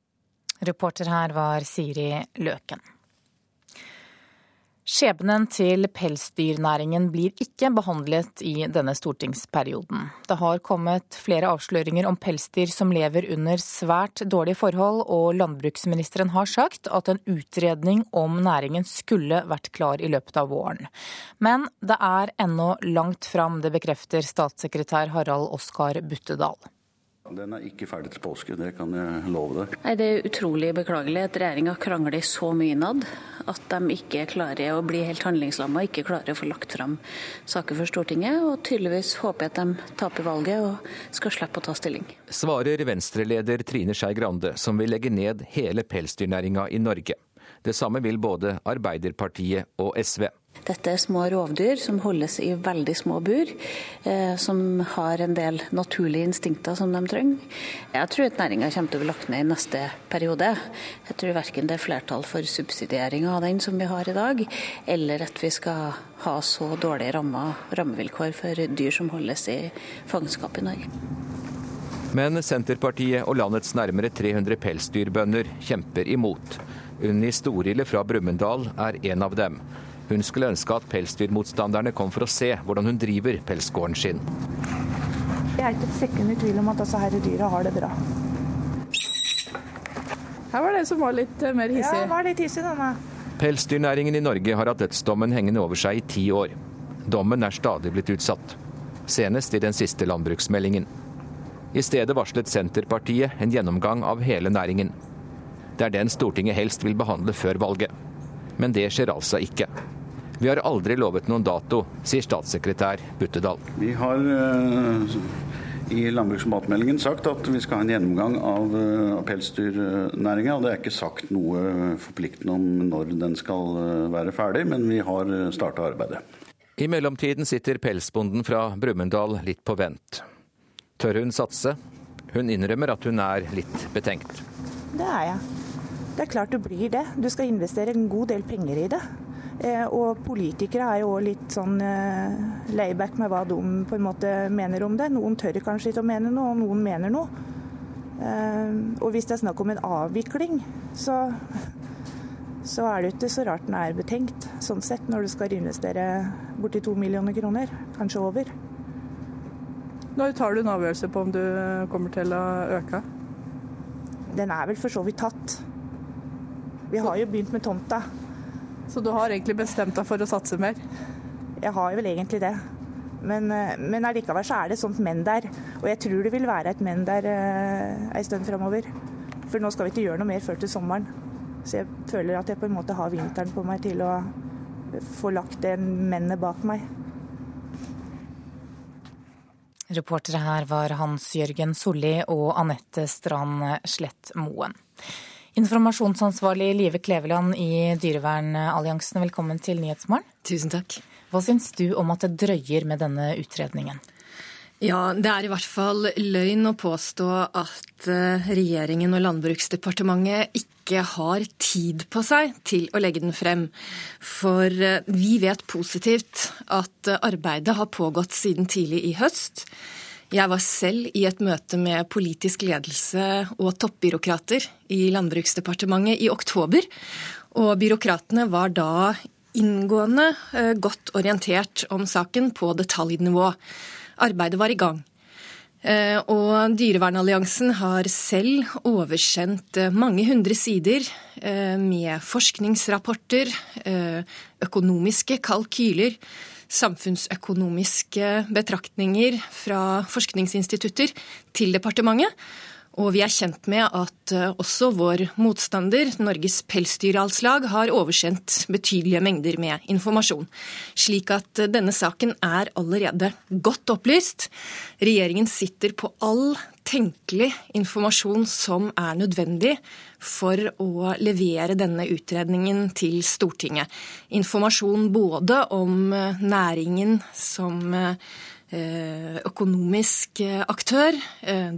Reporter her var Siri Løken. Skjebnen til pelsdyrnæringen blir ikke behandlet i denne stortingsperioden. Det har kommet flere avsløringer om pelsdyr som lever under svært dårlige forhold, og landbruksministeren har sagt at en utredning om næringen skulle vært klar i løpet av våren. Men det er ennå langt fram, det bekrefter statssekretær Harald Oskar Buttedal. Den er ikke ferdig til påske, det kan jeg love deg. Nei, Det er utrolig beklagelig at regjeringa krangler så mye innad at de ikke klarer å bli helt handlingslamma og ikke klarer å få lagt fram saker for Stortinget. Og tydeligvis håper jeg at de taper valget og skal slippe å ta stilling. Svarer Venstre-leder Trine Skei Grande, som vil legge ned hele pelsdyrnæringa i Norge. Det samme vil både Arbeiderpartiet og SV. Dette er små rovdyr som holdes i veldig små bur, eh, som har en del naturlige instinkter som de trenger. Jeg tror at næringa kommer til å bli lagt ned i neste periode. Jeg tror verken det er flertall for subsidiering av den som vi har i dag, eller at vi skal ha så dårlige rammer, rammevilkår for dyr som holdes i fangenskap i Norge. Men Senterpartiet og landets nærmere 300 pelsdyrbønder kjemper imot. Unni Storille fra Brumunddal er en av dem. Hun skulle ønske at pelsdyrmotstanderne kom for å se hvordan hun driver pelsgården sin. Jeg er ikke et sekund i tvil om at disse altså, dyra har det bra. Her var det som var litt eh, mer hissig. Ja, var litt hissig denne. Pelsdyrnæringen i Norge har hatt dødsdommen hengende over seg i ti år. Dommen er stadig blitt utsatt. Senest i den siste landbruksmeldingen. I stedet varslet Senterpartiet en gjennomgang av hele næringen. Det er den Stortinget helst vil behandle før valget. Men det skjer altså ikke. Vi har aldri lovet noen dato, sier statssekretær Buttedal. Vi har uh, i landbruks- og matmeldingen sagt at vi skal ha en gjennomgang av, uh, pelsdyrnæringa. Det er ikke sagt noe forpliktende om når den skal uh, være ferdig, men vi har starta arbeidet. I mellomtiden sitter pelsbonden fra Brumunddal litt på vent. Tør hun satse? Hun innrømmer at hun er litt betenkt. Det er jeg. Det er klart du blir det. Du skal investere en god del penger i det. Eh, og politikere er jo òg litt sånn eh, layback med hva de på en måte mener om det. Noen tør kanskje ikke å mene noe, og noen mener noe. Eh, og hvis det er snakk om en avvikling, så, så er det ikke så rart den er betenkt, sånn sett, når du skal investere borti to millioner kroner, kanskje over. Når tar du en avgjørelse på om du kommer til å øke? Den er vel for så vidt tatt. Vi har jo begynt med tomta. Så du har egentlig bestemt deg for å satse mer? Jeg har vel egentlig det. Men, eh, men allikevel så er det sånt men der. Og jeg tror det vil være et men der ei stund framover. For nå skal vi ikke gjøre noe mer før til sommeren. Så jeg føler at jeg på en måte har vinteren på meg til å få lagt det mennet bak meg. Reportere her var Hans Jørgen Solli og Anette Strand Slettmoen. Informasjonsansvarlig Live Kleveland i Dyrevernalliansen, velkommen til Nyhetsmorgen. Tusen takk. Hva syns du om at det drøyer med denne utredningen? Ja, det er i hvert fall løgn å påstå at eh, regjeringen og Landbruksdepartementet ikke har tid på seg til å legge den frem. For eh, vi vet positivt at arbeidet har pågått siden tidlig i høst. Jeg var selv i et møte med politisk ledelse og toppbyråkrater i Landbruksdepartementet i oktober. Og byråkratene var da inngående eh, godt orientert om saken på detaljnivå. Arbeidet var i gang. Eh, og Dyrevernalliansen har selv oversendt eh, mange hundre sider med forskningsrapporter, økonomiske kalkyler, samfunnsøkonomiske betraktninger fra forskningsinstitutter til departementet. Og vi er kjent med at eh, også vår motstander, Norges Pelsdyralslag, har oversendt betydelige mengder med informasjon. Slik at eh, denne saken er allerede godt opplyst. Regjeringen sitter på all tenkelig informasjon som er nødvendig for å levere denne utredningen til Stortinget. Informasjon både om eh, næringen som Eh, økonomisk eh, aktør,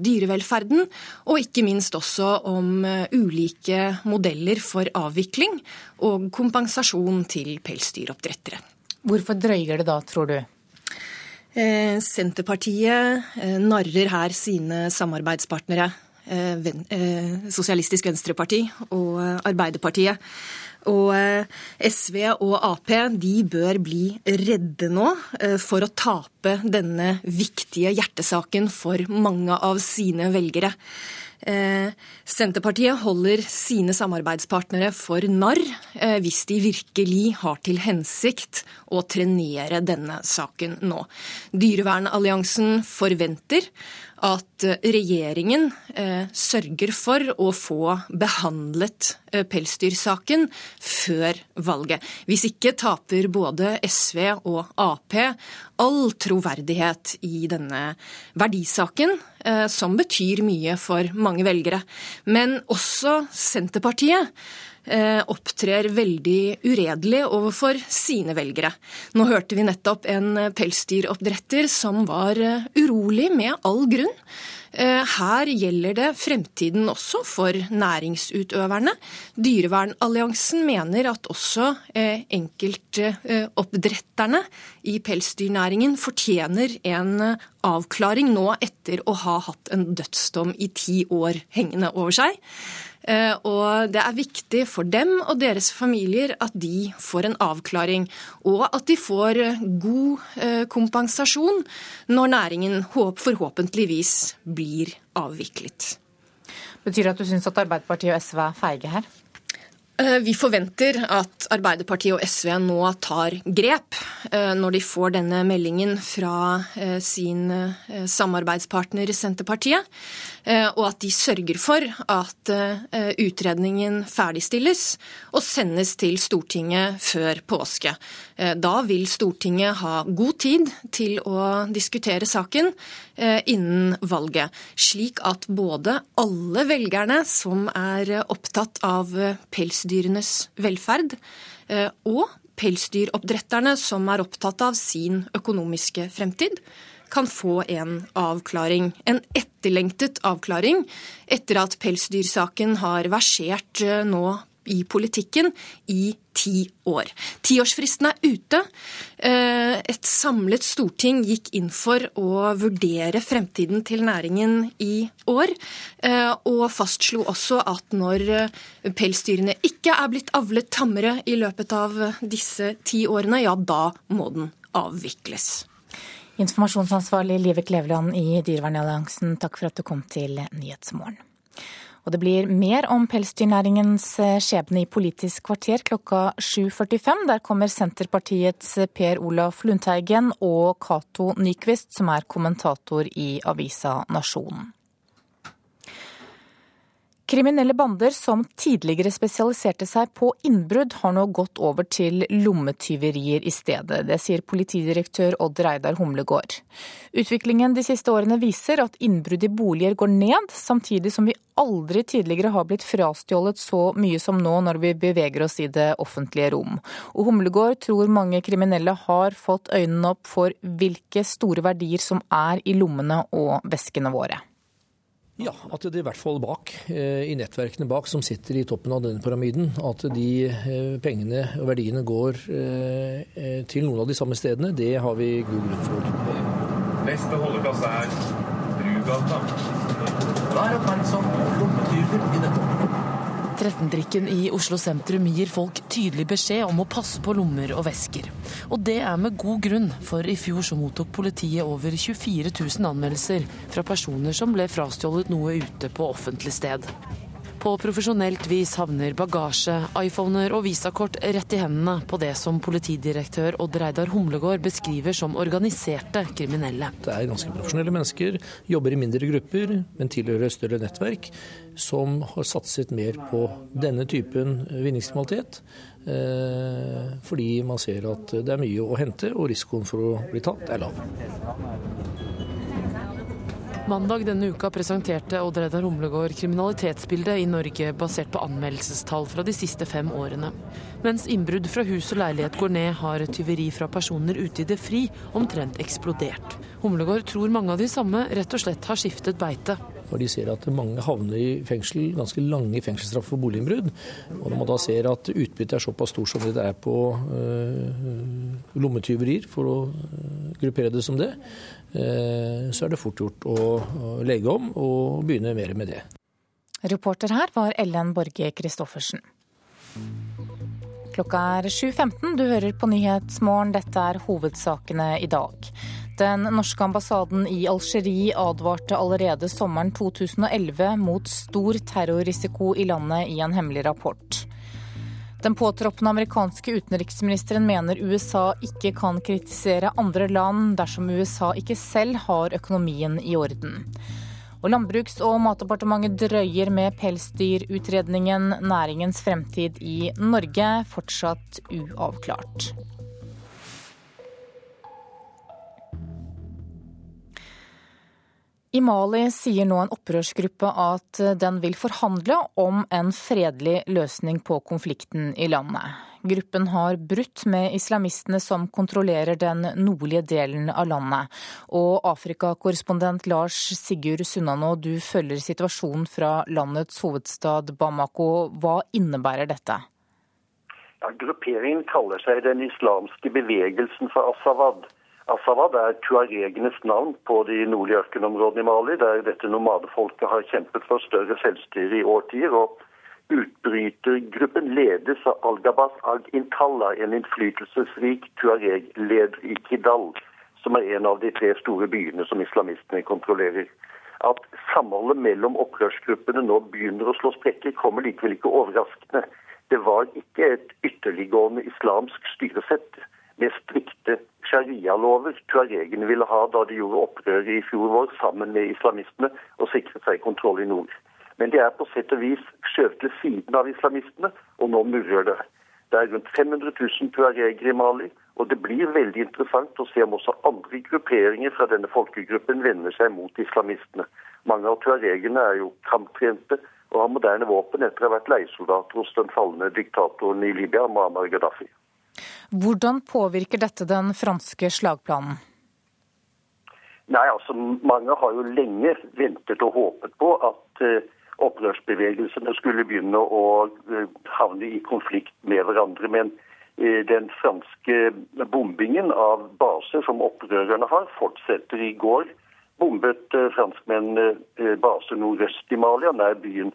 dyrevelferden, og ikke minst også om ulike modeller for avvikling og kompensasjon til pelsdyroppdrettere. Hvorfor drøyer det da, tror du? Senterpartiet narrer her sine samarbeidspartnere, Sosialistisk Venstreparti og Arbeiderpartiet. Og eh, SV og Ap de bør bli redde nå eh, for å tape denne viktige hjertesaken for mange av sine velgere. Eh, Senterpartiet holder sine samarbeidspartnere for narr hvis de virkelig har til hensikt å trenere denne saken nå. Dyrevernalliansen forventer at regjeringen eh, sørger for å få behandlet eh, pelsdyrsaken før valget. Hvis ikke taper både SV og Ap all troverdighet i denne verdisaken, eh, som betyr mye for mange velgere. Men også Senterpartiet Eh, opptrer veldig uredelig overfor sine velgere. Nå hørte vi nettopp en pelsdyroppdretter som var eh, urolig med all grunn. Eh, her gjelder det fremtiden også for næringsutøverne. Dyrevernalliansen mener at også enkeltoppdretterne i pelsdyrnæringen fortjener en avklaring nå etter å ha hatt en dødsdom i ti år hengende over seg. Eh, og det er viktig for dem og deres familier at de får en avklaring, og at de får god eh, kompensasjon når næringen forhåpentligvis blir avviklet. Betyr det at du syns at Arbeiderpartiet og SV er feige her? Eh, vi forventer at Arbeiderpartiet og SV nå tar grep når de får denne meldingen fra sin samarbeidspartner Senterpartiet. Eh, og at de sørger for at eh, utredningen ferdigstilles og sendes til Stortinget før påske. Eh, da vil Stortinget ha god tid til å diskutere saken innen valget, slik at både alle velgerne som er opptatt av pelsdyrenes velferd, og pelsdyroppdretterne som er opptatt av sin økonomiske fremtid, kan få en avklaring. En etterlengtet avklaring etter at pelsdyrsaken har versert eh, nå i politikken i ti år. Tiårsfristen er ute. Eh, et samlet storting gikk inn for å vurdere fremtiden til næringen i år, eh, og fastslo også at når pelsdyrene ikke er blitt avlet tammere i løpet av disse ti årene, ja, da må den avvikles. Informasjonsansvarlig Live Kleveland i Dyrevernalliansen, takk for at du kom til Nyhetsmorgen. Og det blir mer om pelsdyrnæringens eh, skjebne i Politisk kvarter klokka 7.45. Der kommer Senterpartiets Per Olaf Lundteigen og Cato Nyquist, som er kommentator i avisa Nasjonen. Kriminelle bander som tidligere spesialiserte seg på innbrudd, har nå gått over til lommetyverier i stedet. Det sier politidirektør Odd Reidar Humlegård. Utviklingen de siste årene viser at innbrudd i boliger går ned, samtidig som vi aldri tidligere har blitt frastjålet så mye som nå når vi beveger oss i det offentlige rom. Og Humlegård tror mange kriminelle har fått øynene opp for hvilke store verdier som er i lommene og veskene våre. Ja, at det i hvert fall bak, eh, i nettverkene bak som sitter i toppen av denne pyramiden, at de eh, pengene og verdiene går eh, til noen av de samme stedene, det har vi god grunn for. Neste holdeplass er Brugata. Vær oppmerksom på lommetyver i dette 13-drikken i Oslo sentrum gir folk tydelig beskjed om å passe på lommer og vesker. Og det er med god grunn, for i fjor så mottok politiet over 24 000 anmeldelser fra personer som ble frastjålet noe ute på offentlig sted. På profesjonelt vis havner bagasje, iPhoner og visakort rett i hendene på det som politidirektør Odd Reidar Humlegård beskriver som organiserte kriminelle. Det er ganske profesjonelle mennesker, jobber i mindre grupper, men tilhører større nettverk, som har satset mer på denne typen vinningskriminalitet. Eh, fordi man ser at det er mye å hente, og risikoen for å bli tatt er lav. Mandag denne uka presenterte Odd Reidar Humlegård kriminalitetsbildet i Norge basert på anmeldelsestall fra de siste fem årene. Mens innbrudd fra hus og leilighet går ned, har tyveri fra personer ute i det fri omtrent eksplodert. Humlegård tror mange av de samme rett og slett har skiftet beite. Når de ser at mange havner i fengsel, ganske lange fengselsstraffer for boliginnbrudd, og når man da ser at utbyttet er såpass stort som det er på øh, lommetyverier, for å øh, gruppere det som det, så er det fort gjort å legge om og begynne mer med det. Reporter her var Ellen Borge Christoffersen. Klokka er 7.15, du hører på Nyhetsmorgen. Dette er hovedsakene i dag. Den norske ambassaden i Algerie advarte allerede sommeren 2011 mot stor terrorrisiko i landet i en hemmelig rapport. Den påtroppende amerikanske utenriksministeren mener USA ikke kan kritisere andre land dersom USA ikke selv har økonomien i orden. Og Landbruks- og matdepartementet drøyer med pelsdyrutredningen. Næringens fremtid i Norge fortsatt uavklart. I Mali sier nå en opprørsgruppe at den vil forhandle om en fredelig løsning på konflikten i landet. Gruppen har brutt med islamistene som kontrollerer den nordlige delen av landet. Og Afrikakorrespondent Lars Sigurd Sunnanå, du følger situasjonen fra landets hovedstad Bamako. Hva innebærer dette? Ja, grupperingen kaller seg Den islamske bevegelsen for Asawad. Asawad er tuaregenes navn på de nordlige ørkenområdene i Mali, der dette nomadefolket har kjempet for større selvstyre i årtier. og Utbrytergruppen ledes av Al-Gabas Ag-Intalla, en innflytelsesrik tuareg-leder i Kidal, som er en av de tre store byene som islamistene kontrollerer. At samholdet mellom opprørsgruppene nå begynner å slå sprekker, kommer likevel ikke overraskende. Det var ikke et ytterliggående islamsk styresett med strikte sharia-lover tuaregene ville ha da de gjorde opprøret i fjor vår sammen med islamistene og sikret seg kontroll i nord. Men de er på sett og vis skjøvet til siden av islamistene, og nå murrer det. Det er rundt 500 000 tuaregere i Mali, og det blir veldig interessant å se om også andre grupperinger fra denne folkegruppen vender seg mot islamistene. Mange av tuaregene er jo kamptrente og har moderne våpen etter å ha vært leiesoldater hos den falne diktatoren i Libya, Muammar Gaddafi. Hvordan påvirker dette den franske slagplanen? Nei, altså Mange har jo lenge ventet og håpet på at uh, opprørsbevegelsene skulle begynne å uh, havne i konflikt med hverandre. Men uh, den franske bombingen av baser som opprørerne har, fortsetter. I går bombet franskmenn baser nordøst i Malia, nær byen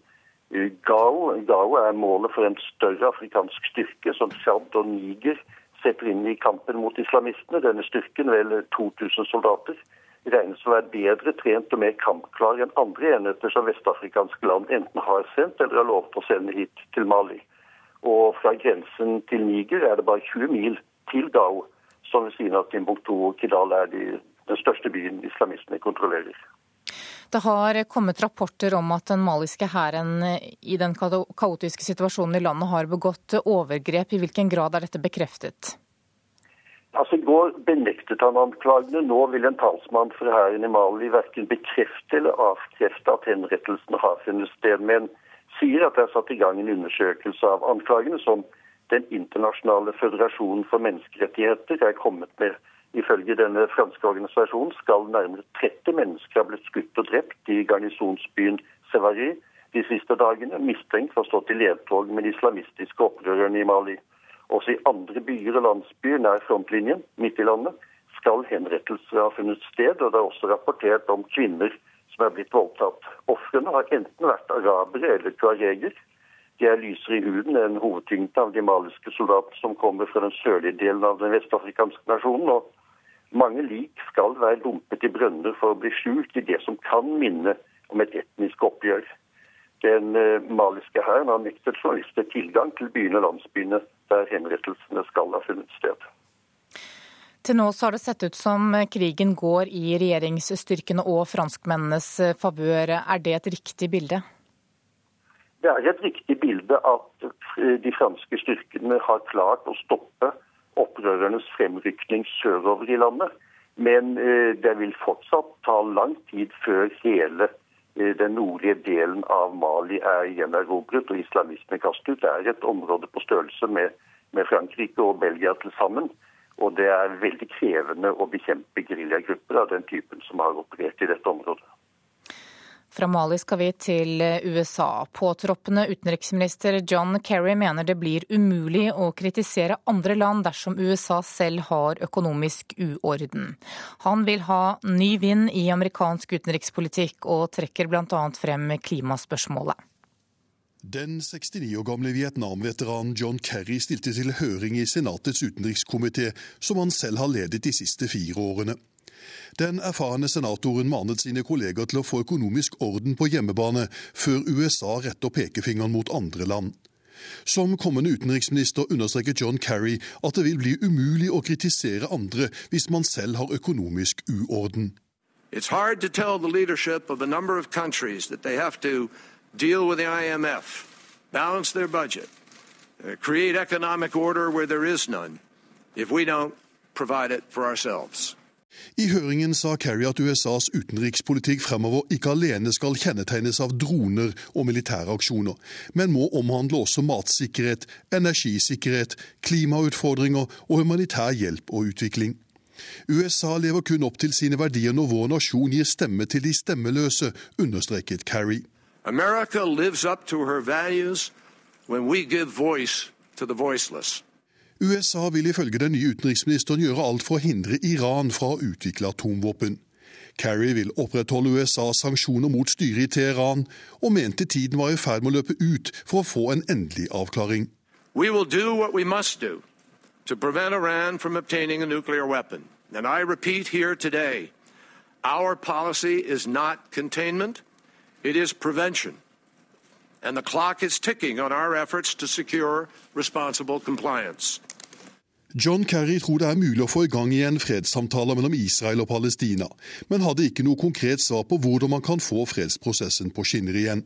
Gao. Gao er målet for en større afrikansk styrke som Tsjad og Niger setter inn i kampen mot islamistene. Denne styrken, vel 2000 soldater, regnes å være bedre trent og mer kampklar enn andre enheter som vestafrikanske land enten har sendt eller har lovet å sende hit til Mali. Og fra grensen til Niger er det bare 20 mil til Gao, som ved siden av Timbuktu og Kidal er de, den største byen islamistene kontrollerer. Det har kommet rapporter om at den maliske hæren i den kaotiske situasjonen i landet har begått overgrep. I hvilken grad er dette bekreftet? Altså I går benektet han anklagene. Nå vil en talsmann for hæren i Mali verken bekrefte eller avkrefte at henrettelsen har funnet sted, men sier at det er satt i gang en undersøkelse av anklagene som Den internasjonale føderasjonen for menneskerettigheter er kommet med. Ifølge denne franske organisasjonen skal nærmere 30 mennesker ha blitt skutt og drept i garnisonsbyen Sevary de siste dagene, mistenkt for å stå til ledtog med de islamistiske opprørerne i Mali. Også i andre byer og landsbyer nær frontlinjen, midt i landet, skal henrettelser ha funnet sted, og det er også rapportert om kvinner som er blitt voldtatt. Ofrene har enten vært arabere eller tuareger. De er lysere i huden enn hovedtyngden av de maliske soldatene som kommer fra den sørlige delen av den vestafrikanske nasjonen. og Mange lik skal være dumpet i brønner for å bli skjult i det som kan minne om et etnisk oppgjør. Den eh, maliske hæren har nektet journalister tilgang til byene og landsbyene der henrettelsene skal ha funnet sted. Til nå så har det sett ut som krigen går i regjeringsstyrkene og franskmennenes favør. Er det et riktig bilde? Det er et riktig bilde at eh, de franske styrkene har klart å stoppe opprørernes fremrykning sørover i landet. Men eh, det vil fortsatt ta lang tid før hele Eh, den nordlige delen av Mali er gjenerobret og islamisme kastet ut. Det er et område på størrelse med, med Frankrike og Belgia til sammen. Og det er veldig krevende å bekjempe geriljagrupper av den typen som har operert i dette området. Fra Mali skal vi til USA. Påtroppende utenriksminister John Kerry mener det blir umulig å kritisere andre land dersom USA selv har økonomisk uorden. Han vil ha ny vind i amerikansk utenrikspolitikk, og trekker bl.a. frem klimaspørsmålet. Den 69 år gamle Vietnam-veteranen John Kerry stilte til høring i Senatets utenrikskomité, som han selv har ledet de siste fire årene. Den erfarne senatoren manet sine kolleger til å få økonomisk orden på hjemmebane, før USA retter pekefingeren mot andre land. Som kommende utenriksminister understreker John Kerry at det vil bli umulig å kritisere andre hvis man selv har økonomisk uorden. It's hard to tell the leadership of a number of countries that they have to deal with the IMF, balance their budget, uh, create economic order where there is none, if we don't provide it for ourselves. I høringen sa Kerry at USAs utenrikspolitikk fremover ikke alene skal kjennetegnes av droner og militære aksjoner, men må omhandle også matsikkerhet, energisikkerhet, klimautfordringer og humanitær hjelp og utvikling. USA lever kun opp til sine verdier når vår nasjon gir stemme til de stemmeløse, understreket Kerry. America lives up to her values when we give voice to the voiceless. USA vil ifølge den nye utenriksministeren gjøre alt for å hindre Iran fra å utvikle atomvåpen. Kerry vil opprettholde USAs sanksjoner mot styret i Teheran, og mente tiden var i ferd med å løpe ut for å få en endelig avklaring. To prevent Iran from obtaining a nuclear weapon. And I repeat here today, our policy is not containment, it is prevention. And the clock is ticking on our efforts to secure responsible. John Kerry tror det er mulig å få i gang igjen fredssamtaler mellom Israel og Palestina, men hadde ikke noe konkret svar på hvordan man kan få fredsprosessen på skinner igjen.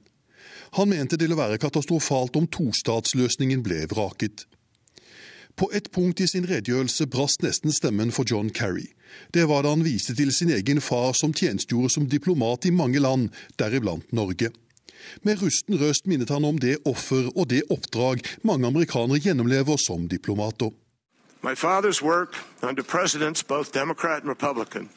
Han mente det ville være katastrofalt om tostatsløsningen ble vraket. På et punkt i sin redegjørelse brast nesten stemmen for John Kerry. Det var da han viste til sin egen far som tjenestegjorde som diplomat i mange land, deriblant Norge. Med rusten røst minnet han om det offer og det oppdrag mange amerikanere gjennomlever som diplomater. My father's work under presidents, both Democrat and Republican,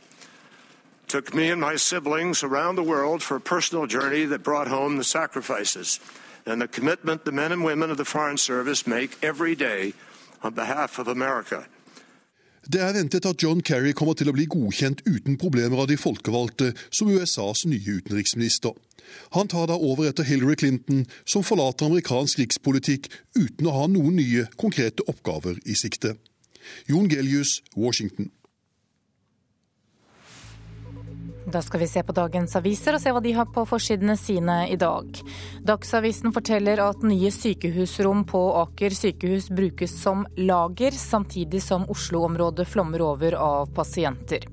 took me and my siblings around the world for a personal journey that brought home the sacrifices and the commitment the men and women of the Foreign Service make every day on behalf of America. Det er ventet at John Kerry kommer til å bli godkjent uten problemer av de folkevalgte som USAs nye utenriksminister. Han tar da over etter Hillary Clinton, som forlater amerikansk rikspolitikk uten å ha noen nye, konkrete oppgaver i sikte. Jon Gelius, Washington. Da skal vi se på dagens aviser og se hva de har på forsidene sine i dag. Dagsavisen forteller at nye sykehusrom på Aker sykehus brukes som lager, samtidig som Oslo-området flommer over av pasienter.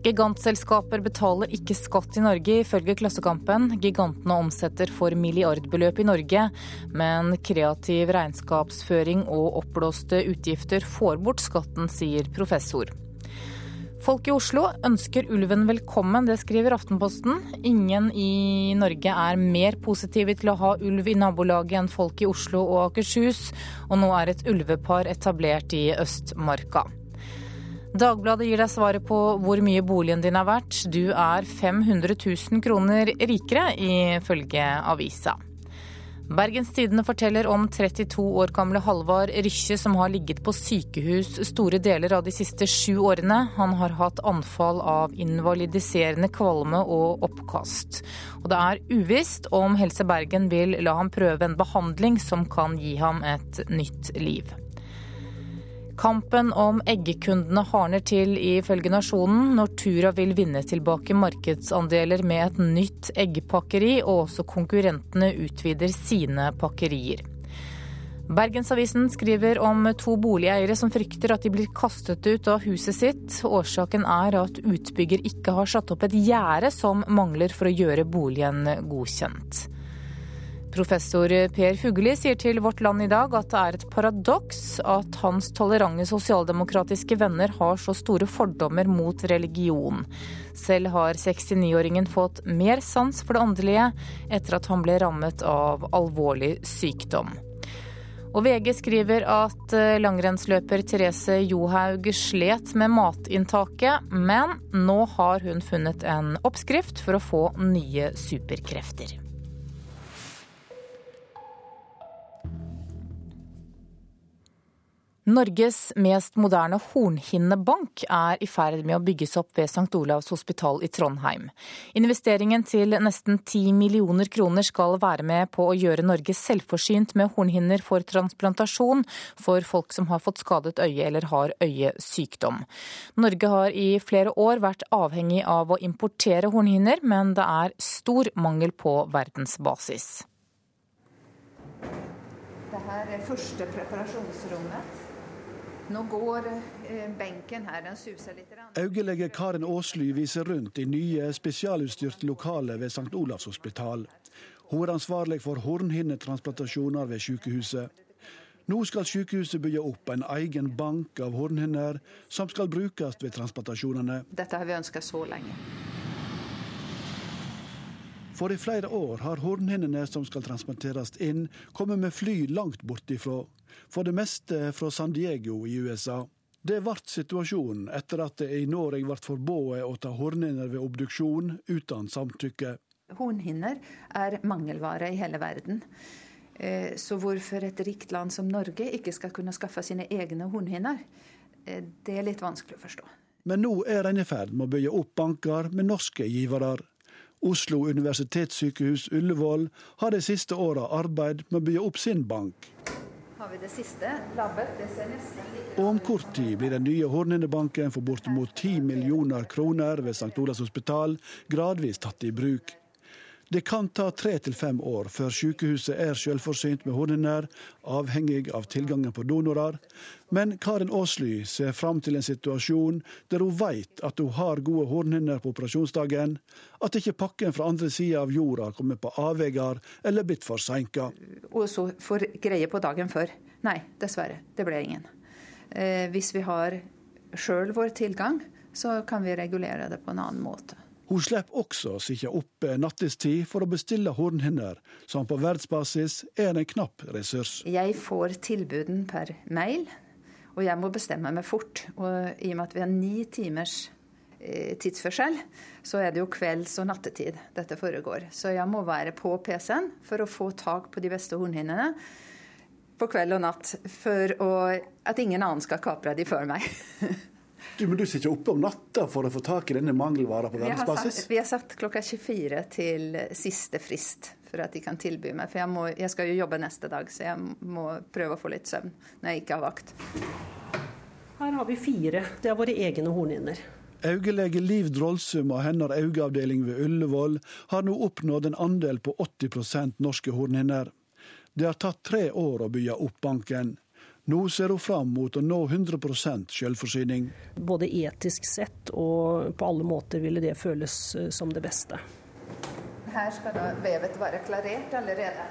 Gigantselskaper betaler ikke skatt i Norge, ifølge Klassekampen. Gigantene omsetter for milliardbeløp i Norge, men kreativ regnskapsføring og oppblåste utgifter får bort skatten, sier professor. Folk i Oslo ønsker ulven velkommen, det skriver Aftenposten. Ingen i Norge er mer positive til å ha ulv i nabolaget enn folk i Oslo og Akershus, og nå er et ulvepar etablert i Østmarka. Dagbladet gir deg svaret på hvor mye boligen din er verdt. Du er 500 000 kroner rikere, ifølge avisa. Bergens Tidende forteller om 32 år gamle Halvard Rykkje som har ligget på sykehus store deler av de siste sju årene. Han har hatt anfall av invalidiserende kvalme og oppkast. Og det er uvisst om Helse Bergen vil la ham prøve en behandling som kan gi ham et nytt liv. Kampen om eggekundene hardner til, ifølge Nasjonen. Nortura vil vinne tilbake markedsandeler med et nytt eggpakkeri, og også konkurrentene utvider sine pakkerier. Bergensavisen skriver om to boligeiere som frykter at de blir kastet ut av huset sitt. Årsaken er at utbygger ikke har satt opp et gjerde som mangler for å gjøre boligen godkjent. Professor Per Fugelli sier til Vårt Land i dag at det er et paradoks at hans tolerante sosialdemokratiske venner har så store fordommer mot religion. Selv har 69-åringen fått mer sans for det åndelige etter at han ble rammet av alvorlig sykdom. Og VG skriver at eh, langrennsløper Therese Johaug slet med matinntaket, men nå har hun funnet en oppskrift for å få nye superkrefter. Norges mest moderne hornhinnebank er i ferd med å bygges opp ved St. Olavs hospital i Trondheim. Investeringen til nesten 10 millioner kroner skal være med på å gjøre Norge selvforsynt med hornhinner for transplantasjon for folk som har fått skadet øye eller har øyesykdom. Norge har i flere år vært avhengig av å importere hornhinner, men det er stor mangel på verdensbasis. Dette er første preparasjonsrommet. Nå går eh, benken her, den suser litt. Øyelege Karen Aasly viser rundt i nye spesialutstyrte lokaler ved St. Olavs hospital. Hun er ansvarlig for hornhinnetransplantasjoner ved sykehuset. Nå skal sykehuset bygge opp en egen bank av hornhinner som skal brukes ved transplantasjonene. Dette har vi ønska så lenge. For i flere år har hornhinnene som skal transplanteres inn, kommet med fly langt bortifra for det meste fra San Diego i USA. Det ble situasjonen etter at det i Norge ble forbudt å ta hornhinner ved obduksjon uten samtykke. Hornhinner er mangelvare i hele verden. Eh, så hvorfor et rikt land som Norge ikke skal kunne skaffe sine egne hornhinner, eh, det er litt vanskelig å forstå. Men nå er en i ferd med å bygge opp banker med norske givere. Oslo universitetssykehus Ullevål har de siste åra arbeid med å bygge opp sin bank Og om kort tid blir den nye Hornhinnebanken for bortimot 10 millioner kroner ved St. Olavs hospital gradvis tatt i bruk. Det kan ta tre til fem år før sykehuset er selvforsynt med hornhinner, avhengig av tilgangen på donorer. Men Karin Aasly ser fram til en situasjon der hun vet at hun har gode hornhinner på operasjonsdagen, at ikke pakken fra andre sida av jorda kommer på avveier eller blitt forsinka. Og så får greie på dagen før. Nei, dessverre. Det ble ingen. Eh, hvis vi har sjøl vår tilgang, så kan vi regulere det på en annen måte. Hun slipper også å sitte oppe nattestid for å bestille hornhinner, som på verdensbasis er en knapp ressurs. Jeg får tilbuden per mail, og jeg må bestemme meg fort. Og i og med at vi har ni timers eh, tidsforskjell, så er det jo kvelds- og nattetid dette foregår. Så jeg må være på PC-en for å få tak på de beste hornhinnene på kveld og natt, for å, at ingen annen skal kapre de før meg. [LAUGHS] Du, men du sitter oppe om natta for å få tak i denne mangelvara på verdensbasis? Vi har satt klokka 24 til siste frist for at de kan tilby meg. For jeg, må, jeg, skal jo jobbe neste dag, så jeg må prøve å få litt søvn når jeg ikke har vakt. Her har vi fire. Det er våre egne hornhinner. Øyelege Liv Drolsum og hennes øyeavdeling ved Ullevål har nå oppnådd en andel på 80% norske hornhinner. Det har tatt tre år å bygge opp banken. Nå ser hun fram mot å nå 100% selvforsyning. Både etisk sett og på alle måter ville det føles eh, som det beste. Her skal da vevet være klarert allerede.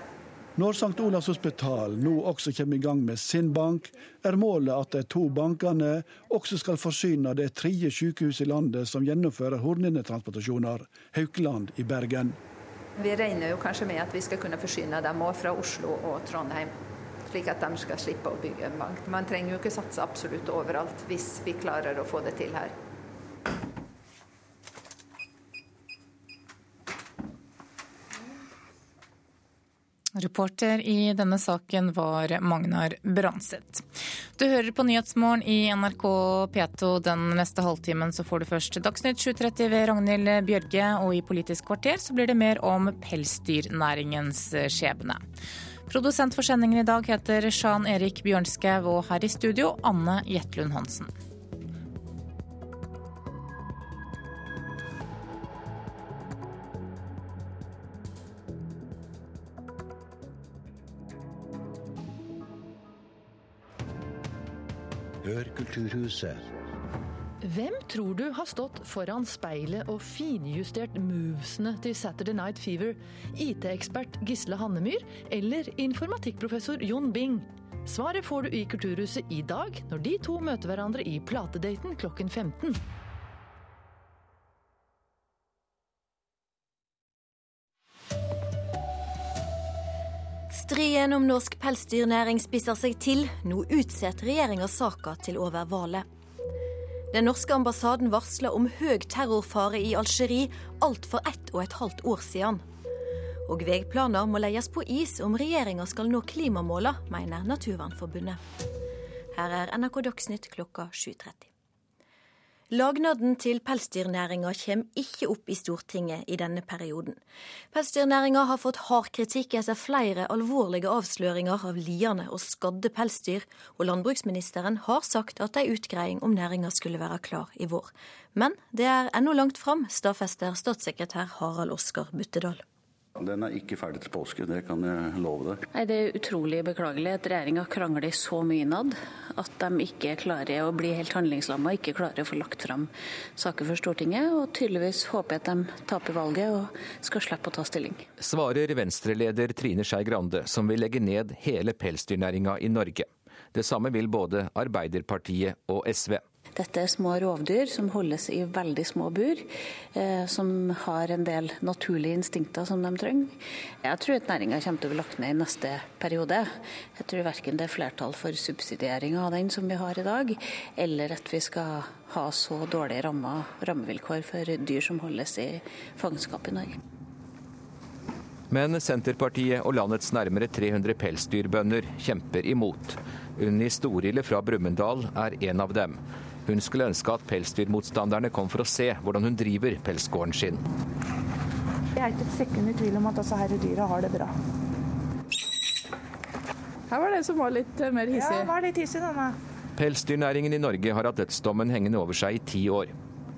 Når St. Olavs hospital nå også kommer i gang med sin bank, er målet at de to bankene også skal forsyne det tredje sykehuset i landet som gjennomfører hornhinnetransplantasjoner, Haukeland i Bergen. Vi regner jo kanskje med at vi skal kunne forsyne dem òg fra Oslo og Trondheim. Slik at de skal slippe å bygge en bank. Man trenger jo ikke satse absolutt overalt hvis vi klarer å få det til her. Reporter i denne saken var Magnar Branseth. Du hører på Nyhetsmorgen i NRK P2. Den neste halvtimen så får du først Dagsnytt 7.30 ved Ragnhild Bjørge, og i Politisk kvarter så blir det mer om pelsdyrnæringens skjebne. Produsent for sendingen i dag heter Sjan Erik Bjørnskau, og her i studio Anne Jetlund Hansen. Hør Kulturhuset. Hvem tror du har stått foran speilet og finjustert movesene til Saturday Night Fever? IT-ekspert Gisle Hannemyr eller informatikkprofessor Jon Bing? Svaret får du i Kulturhuset i dag, når de to møter hverandre i Platedaten klokken 15. Striden om norsk pelsdyrnæring spisser seg til. Nå utsetter regjeringa saka til over valget. Den norske ambassaden varsler om høy terrorfare i Algerie alt for ett og et halvt år siden. Og veiplaner må leies på is om regjeringa skal nå klimamåla, mener Naturvernforbundet. Her er NRK Dagsnytt klokka 7.30. Lagnaden til pelsdyrnæringa kommer ikke opp i Stortinget i denne perioden. Pelsdyrnæringa har fått hard kritikk etter flere alvorlige avsløringer av liende og skadde pelsdyr, og landbruksministeren har sagt at ei utgreiing om næringa skulle være klar i vår. Men det er ennå langt fram, stadfester statssekretær Harald Oskar Buttedal. Den er ikke ferdig til påske, det kan jeg love deg. Nei, Det er utrolig beklagelig at regjeringa krangler så mye innad at de ikke klarer å bli helt handlingslamma, ikke klarer å få lagt fram saker for Stortinget, og tydeligvis håper jeg at de taper valget og skal slippe å ta stilling. Svarer Venstre-leder Trine Skei Grande, som vil legge ned hele pelsdyrnæringa i Norge. Det samme vil både Arbeiderpartiet og SV. Dette er små rovdyr som holdes i veldig små bur, eh, som har en del naturlige instinkter som de trenger. Jeg tror at næringa kommer til å bli lagt ned i neste periode. Jeg tror verken det er flertall for subsidiering av den som vi har i dag, eller at vi skal ha så dårlige rammer, rammevilkår for dyr som holdes i fangenskap i Norge. Men Senterpartiet og landets nærmere 300 pelsdyrbønder kjemper imot. Unni Storille fra Brumunddal er en av dem. Hun skulle ønske at pelsdyrmotstanderne kom for å se hvordan hun driver pelsgården sin. Jeg er ikke et sekund i tvil om at disse altså, dyra har det bra. Her var det en som var litt eh, mer hissig. Ja, var litt hissig denne. Pelsdyrnæringen i Norge har hatt dødsdommen hengende over seg i ti år.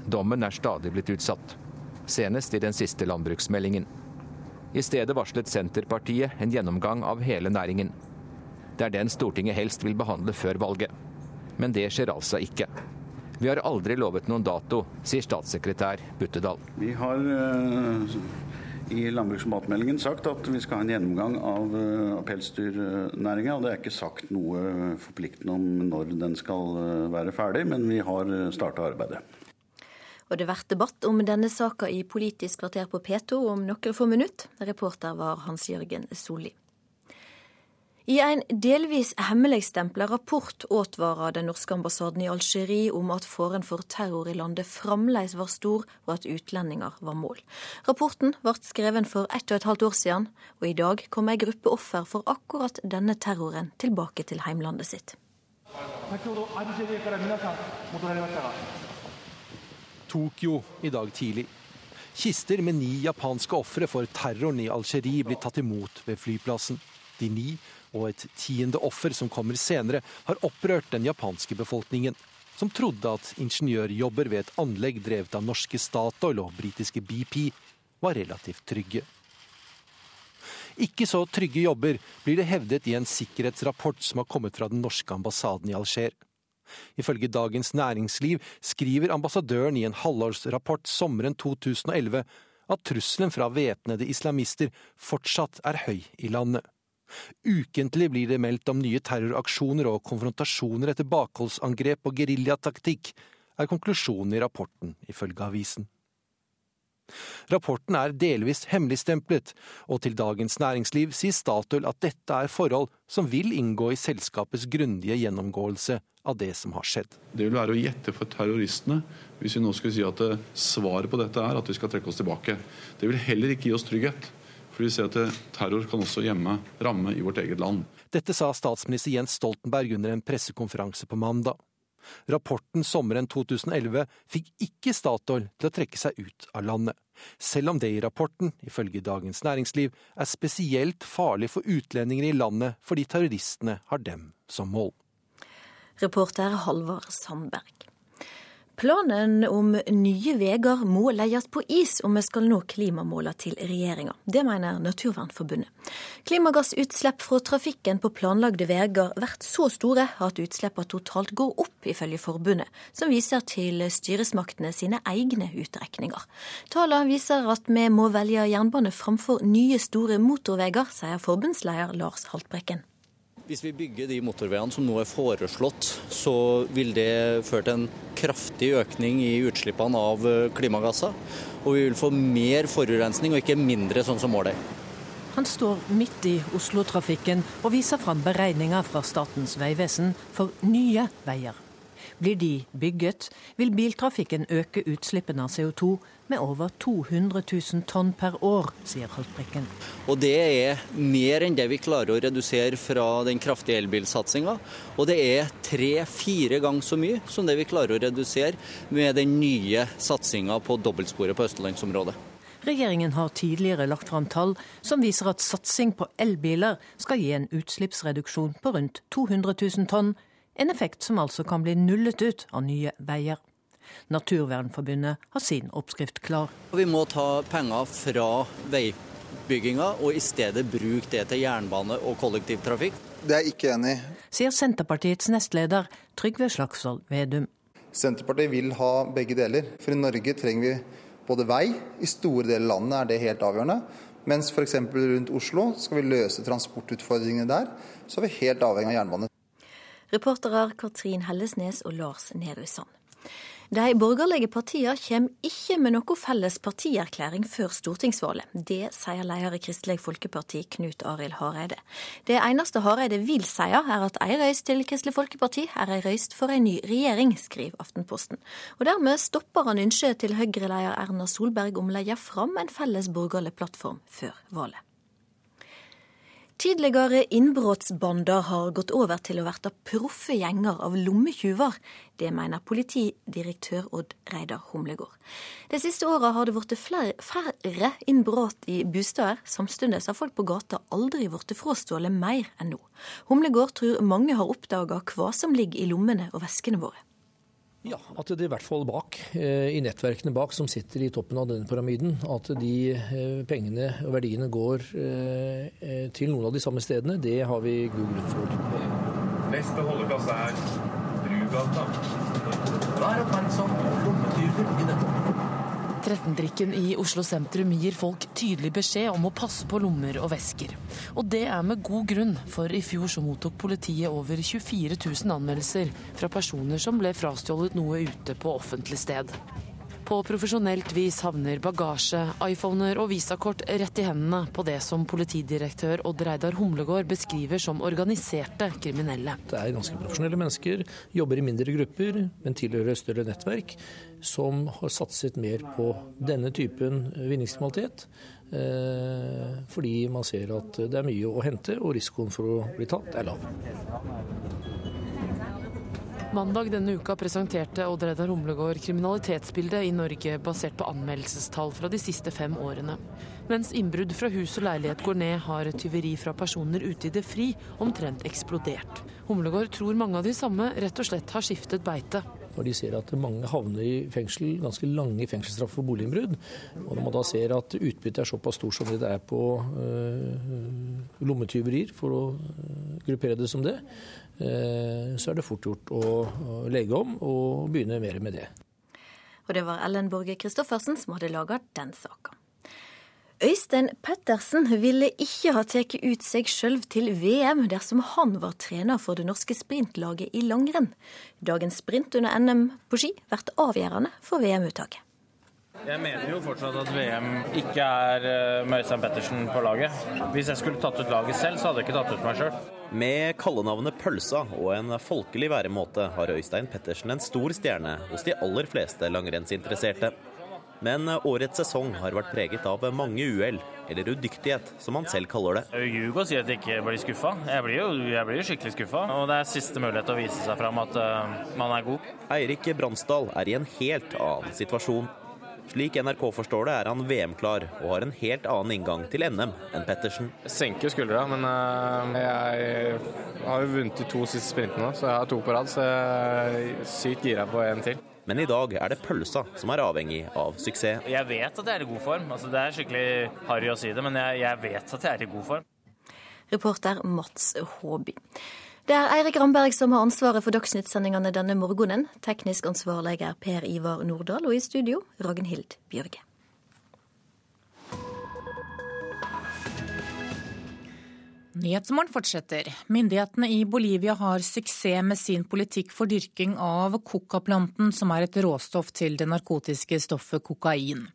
Dommen er stadig blitt utsatt. Senest i den siste landbruksmeldingen. I stedet varslet Senterpartiet en gjennomgang av hele næringen. Det er den Stortinget helst vil behandle før valget. Men det skjer altså ikke. Vi har aldri lovet noen dato, sier statssekretær Buttedal. Vi har eh, i landbruks- og matmeldingen sagt at vi skal ha en gjennomgang av, eh, pelsdyrnæringa. Det er ikke sagt noe forpliktende om når den skal eh, være ferdig, men vi har starta arbeidet. Og det blir debatt om denne saka i Politisk kvarter på P2 om noen få minutter. Reporter var Hans Jørgen Solli. I en delvis hemmeligstempla rapport advarer den norske ambassaden i Algerie om at faren for terror i landet fremdeles var stor, og at utlendinger var mål. Rapporten ble skrevet for ett og et halvt år siden, og i dag kom ei gruppe offer for akkurat denne terroren tilbake til heimlandet sitt. Tokyo i dag tidlig. Kister med ni japanske ofre for terroren i Algerie blir tatt imot ved flyplassen. De ni og et tiende offer som kommer senere, har opprørt den japanske befolkningen, som trodde at ingeniørjobber ved et anlegg drevet av norske Statoil og britiske BP var relativt trygge. Ikke så trygge jobber, blir det hevdet i en sikkerhetsrapport som har kommet fra den norske ambassaden i Alger. Ifølge Dagens Næringsliv skriver ambassadøren i en halvårsrapport sommeren 2011 at trusselen fra væpnede islamister fortsatt er høy i landet. Ukentlig blir det meldt om nye terroraksjoner og konfrontasjoner etter bakholdsangrep og geriljataktikk, er konklusjonen i rapporten, ifølge avisen. Rapporten er delvis hemmeligstemplet, og til Dagens Næringsliv sier Statoil at dette er forhold som vil inngå i selskapets grundige gjennomgåelse av det som har skjedd. Det vil være å gjette for terroristene hvis vi nå skulle si at svaret på dette er at vi skal trekke oss tilbake. Det vil heller ikke gi oss trygghet, vi ser at terror kan også hjemme ramme i vårt eget land. Dette sa statsminister Jens Stoltenberg under en pressekonferanse på mandag. Rapporten sommeren 2011 fikk ikke Statoil til å trekke seg ut av landet, selv om det i rapporten, ifølge Dagens Næringsliv, er spesielt farlig for utlendinger i landet fordi terroristene har dem som mål. Reporter Halvard Sandberg. Planen om nye veier må legges på is om vi skal nå klimamålene til regjeringa. Det mener Naturvernforbundet. Klimagassutslipp fra trafikken på planlagde veier blir så store at utslippene totalt går opp, ifølge forbundet, som viser til styresmaktene sine egne utregninger. Tallene viser at vi må velge jernbane framfor nye store motorveier, sier forbundsleder Lars Haltbrekken. Hvis vi bygger de motorveiene som nå er foreslått, så vil det føre til en kraftig økning i utslippene av eh, klimagasser. Og vi vil få mer forurensning og ikke mindre, sånn som målet er. Han står midt i Oslo-trafikken og viser fram beregninger fra Statens vegvesen for nye veier. Blir de bygget, vil biltrafikken øke utslippene av CO2 med over 200 000 tonn per år, sier Haltbrekken. Og Det er mer enn det vi klarer å redusere fra den kraftige elbilsatsinga. Og det er tre-fire ganger så mye som det vi klarer å redusere med den nye satsinga på dobbeltsporet på østlandsområdet. Regjeringen har tidligere lagt fram tall som viser at satsing på elbiler skal gi en utslippsreduksjon på rundt 200 000 tonn, en effekt som altså kan bli nullet ut av nye veier. Naturvernforbundet har sin oppskrift klar. Vi må ta penger fra veibygginga og i stedet bruke det til jernbane og kollektivtrafikk. Det er jeg ikke enig i. Sier Senterpartiets nestleder Trygve Slagsvold Vedum. Senterpartiet vil ha begge deler. For i Norge trenger vi både vei, i store deler av landet er det helt avgjørende. Mens f.eks. rundt Oslo skal vi løse transportutfordringene der, så er vi helt avhengig av jernbane. Reportere Katrin Hellesnes og Lars Nehru Sand. De borgerlige partiene kommer ikke med noe felles partierklæring før stortingsvalget. Det sier leder i Kristelig Folkeparti, Knut Arild Hareide. Det eneste Hareide vil si, er at ei røyst til Kristelig Folkeparti er ei røyst for ei ny regjering, skriver Aftenposten. Og dermed stopper han ønsket til Høyre-leder Erna Solberg om å legge fram en felles borgerlig plattform før valget. Tidligere innbruddsbander har gått over til å bli proffe gjenger av lommetyver. Det mener politidirektør Odd Reidar Humlegård. De siste åra har det blitt færre innbrudd i bosteder. Samtidig har folk på gata aldri blitt frastjålet mer enn nå. Humlegård tror mange har oppdaga hva som ligger i lommene og veskene våre. Ja, at det i hvert fall bak, eh, i nettverkene bak som sitter i toppen av denne pyramiden, at de eh, pengene og verdiene går eh, til noen av de samme stedene, det har vi god grunn for. Neste holdeplass er Brugata. Vær oppmerksom på lommetyver i dette 13-drikken i Oslo sentrum gir folk tydelig beskjed om å passe på lommer og vesker. Og det er med god grunn, for i fjor så mottok politiet over 24 000 anmeldelser fra personer som ble frastjålet noe ute på offentlig sted. På profesjonelt vis havner bagasje, iPhoner og visakort rett i hendene på det som politidirektør Odd Reidar Humlegård beskriver som organiserte kriminelle. Det er ganske profesjonelle mennesker, jobber i mindre grupper, men tilhører større nettverk, som har satset mer på denne typen vinningskriminalitet. Eh, fordi man ser at det er mye å hente, og risikoen for å bli tatt er lav. Mandag denne uka presenterte Odd Reidar Humlegård kriminalitetsbildet i Norge basert på anmeldelsestall fra de siste fem årene. Mens innbrudd fra hus og leilighet går ned, har tyveri fra personer ute i det fri omtrent eksplodert. Humlegård tror mange av de samme rett og slett har skiftet beite. Når de ser at mange havner i fengsel, ganske lange fengselsstraffer for boliginnbrudd, og når man da ser at utbyttet er såpass stort som det er på øh, lommetyverier, for å uh, gruppere det som det, så er det fort gjort å legge om og begynne mer med det. Og det var Ellen Borge Christoffersen som hadde laga den saka. Øystein Pettersen ville ikke ha tatt ut seg sjøl til VM dersom han var trener for det norske sprintlaget i langrenn. Dagens sprint under NM på ski blir avgjørende for VM-uttaket. Jeg mener jo fortsatt at VM ikke er uh, med Øystein Pettersen på laget. Hvis jeg skulle tatt ut laget selv, så hadde jeg ikke tatt ut meg sjøl. Med kallenavnet Pølsa og en folkelig væremåte har Øystein Pettersen en stor stjerne hos de aller fleste langrennsinteresserte. Men årets sesong har vært preget av mange uhell, eller udyktighet, som han selv kaller det. Jeg ljuger og sier at jeg ikke blir skuffa. Jeg blir jo, jeg blir jo skikkelig skuffa. Og det er siste mulighet til å vise seg fram at uh, man er god. Eirik Bransdal er i en helt annen situasjon. Slik NRK forstår det, er han VM-klar og har en helt annen inngang til NM enn Pettersen. Jeg senker skuldra, men uh, jeg har jo vunnet de to siste sprintene, så jeg har to på rad. Så jeg er sykt gira på en til. Men i dag er det pølsa som er avhengig av suksess. Jeg vet at jeg er i god form. Altså, det er skikkelig harry å si det, men jeg, jeg vet at jeg er i god form. Reporter Mats Håby. Det er Eirik Ramberg som har ansvaret for Dagsnytt-sendingene denne morgenen. Teknisk ansvarlig er Per Ivar Nordahl, og i studio Ragnhild Bjørge. Nyhetsmorgen fortsetter. Myndighetene i Bolivia har suksess med sin politikk for dyrking av coca-planten, som er et råstoff til det narkotiske stoffet kokain.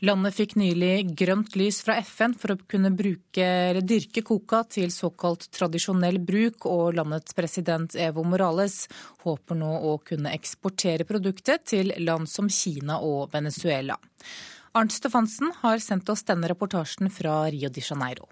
Landet fikk nylig grønt lys fra FN for å kunne bruke, dyrke coca til såkalt tradisjonell bruk, og landets president Evo Morales håper nå å kunne eksportere produktet til land som Kina og Venezuela. Arnt Stefansen har sendt oss denne reportasjen fra Rio de Janeiro.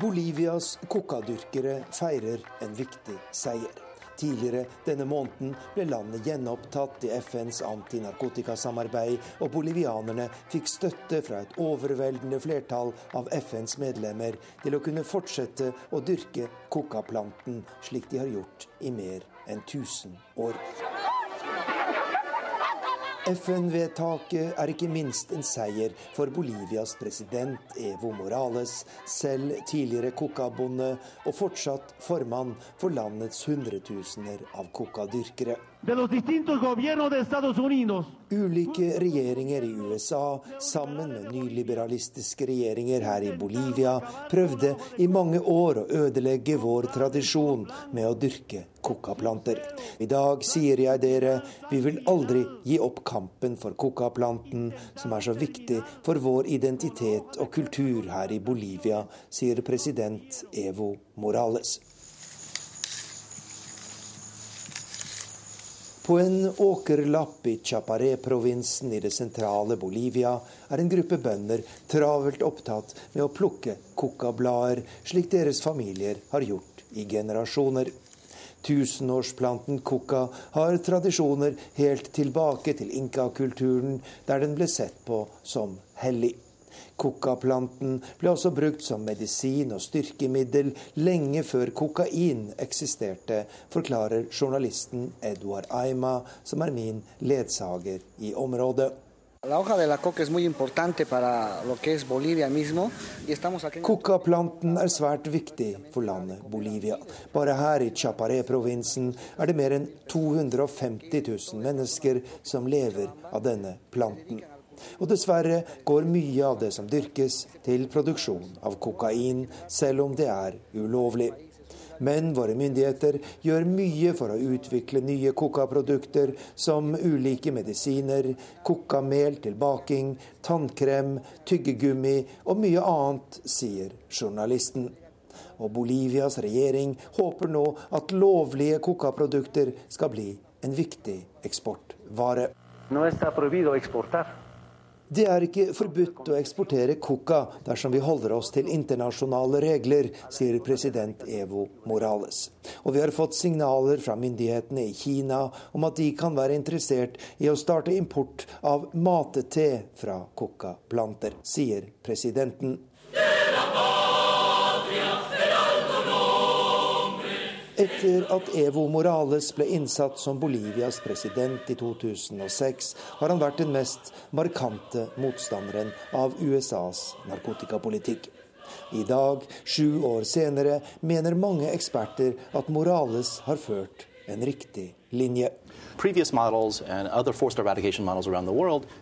Bolivias coca-dyrkere feirer en viktig seier. Tidligere denne måneden ble landet gjenopptatt i FNs antinarkotikasamarbeid, og bolivianerne fikk støtte fra et overveldende flertall av FNs medlemmer til å kunne fortsette å dyrke coca-planten slik de har gjort i mer enn 1000 år. FN-vedtaket er ikke minst en seier for Bolivias president Evo Morales, selv tidligere coca-bonde og fortsatt formann for landets hundretusener av coca-dyrkere. Ulike regjeringer i USA, sammen med nyliberalistiske regjeringer her i Bolivia, prøvde i mange år å ødelegge vår tradisjon med å dyrke coca-planter. I dag sier jeg dere, vi vil aldri gi opp kampen for coca-planten, som er så viktig for vår identitet og kultur her i Bolivia, sier president Evo Morales. På en åkerlapp i Chaparé-provinsen i det sentrale Bolivia er en gruppe bønder travelt opptatt med å plukke coca-blader, slik deres familier har gjort i generasjoner. Tusenårsplanten coca har tradisjoner helt tilbake til inkakulturen, der den ble sett på som hellig. Coca-planten ble også brukt som medisin og styrkemiddel lenge før kokain eksisterte, forklarer journalisten Edward Aima, som er min ledsager i området. Coca-planten er svært viktig for landet Bolivia. Bare her i Chaparé-provinsen er det mer enn 250 000 mennesker som lever av denne planten. Og dessverre går mye av det som dyrkes, til produksjon av kokain, selv om det er ulovlig. Men våre myndigheter gjør mye for å utvikle nye coca-produkter, som ulike medisiner, coca-mel til baking, tannkrem, tyggegummi og mye annet, sier journalisten. Og Bolivias regjering håper nå at lovlige coca-produkter skal bli en viktig eksportvare. No det er ikke forbudt å eksportere coca dersom vi holder oss til internasjonale regler, sier president Evo Morales. Og vi har fått signaler fra myndighetene i Kina om at de kan være interessert i å starte import av matete fra coca-planter, sier presidenten. Etter at Evo Morales ble innsatt som Bolivias president i 2006, har han vært den mest markante motstanderen av USAs narkotikapolitikk. I dag, sju år senere, mener mange eksperter at Morales har ført en riktig linje.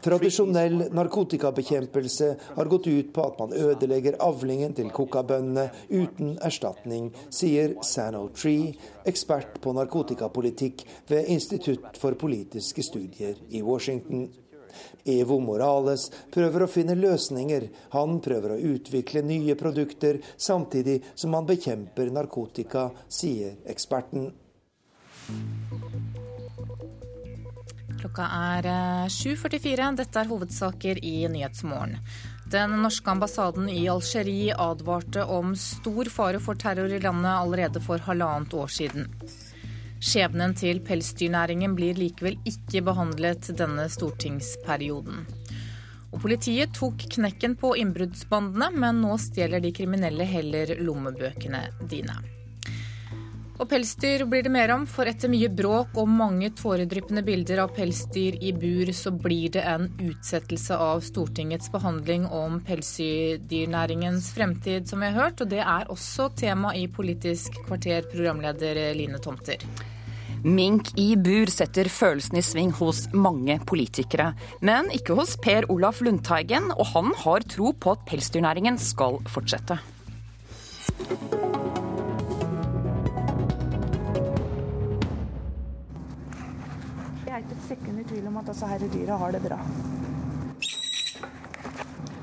Tradisjonell narkotikabekjempelse har gått ut på at man ødelegger avlingen til kokabøndene uten erstatning, sier Sano Tree, ekspert på narkotikapolitikk ved Institutt for politiske studier i Washington. Evo Morales prøver å finne løsninger. Han prøver å utvikle nye produkter, samtidig som han bekjemper narkotika, sier eksperten. Klokka er 7.44. Eh, Dette er hovedsaker i Nyhetsmorgen. Den norske ambassaden i Algerie advarte om stor fare for terror i landet allerede for halvannet år siden. Skjebnen til pelsdyrnæringen blir likevel ikke behandlet denne stortingsperioden. Og Politiet tok knekken på innbruddsbandene, men nå stjeler de kriminelle heller lommebøkene dine. Og pelsdyr blir det mer om, for etter mye bråk og mange tåredryppende bilder av pelsdyr i bur, så blir det en utsettelse av Stortingets behandling om pelsdyrnæringens fremtid, som vi har hørt. Og det er også tema i Politisk kvarter, programleder Line Tomter. Mink i bur setter følelsen i sving hos mange politikere, men ikke hos Per Olaf Lundteigen, og han har tro på at pelsdyrnæringen skal fortsette. Sekund i tvil om at disse her dyra har det bra.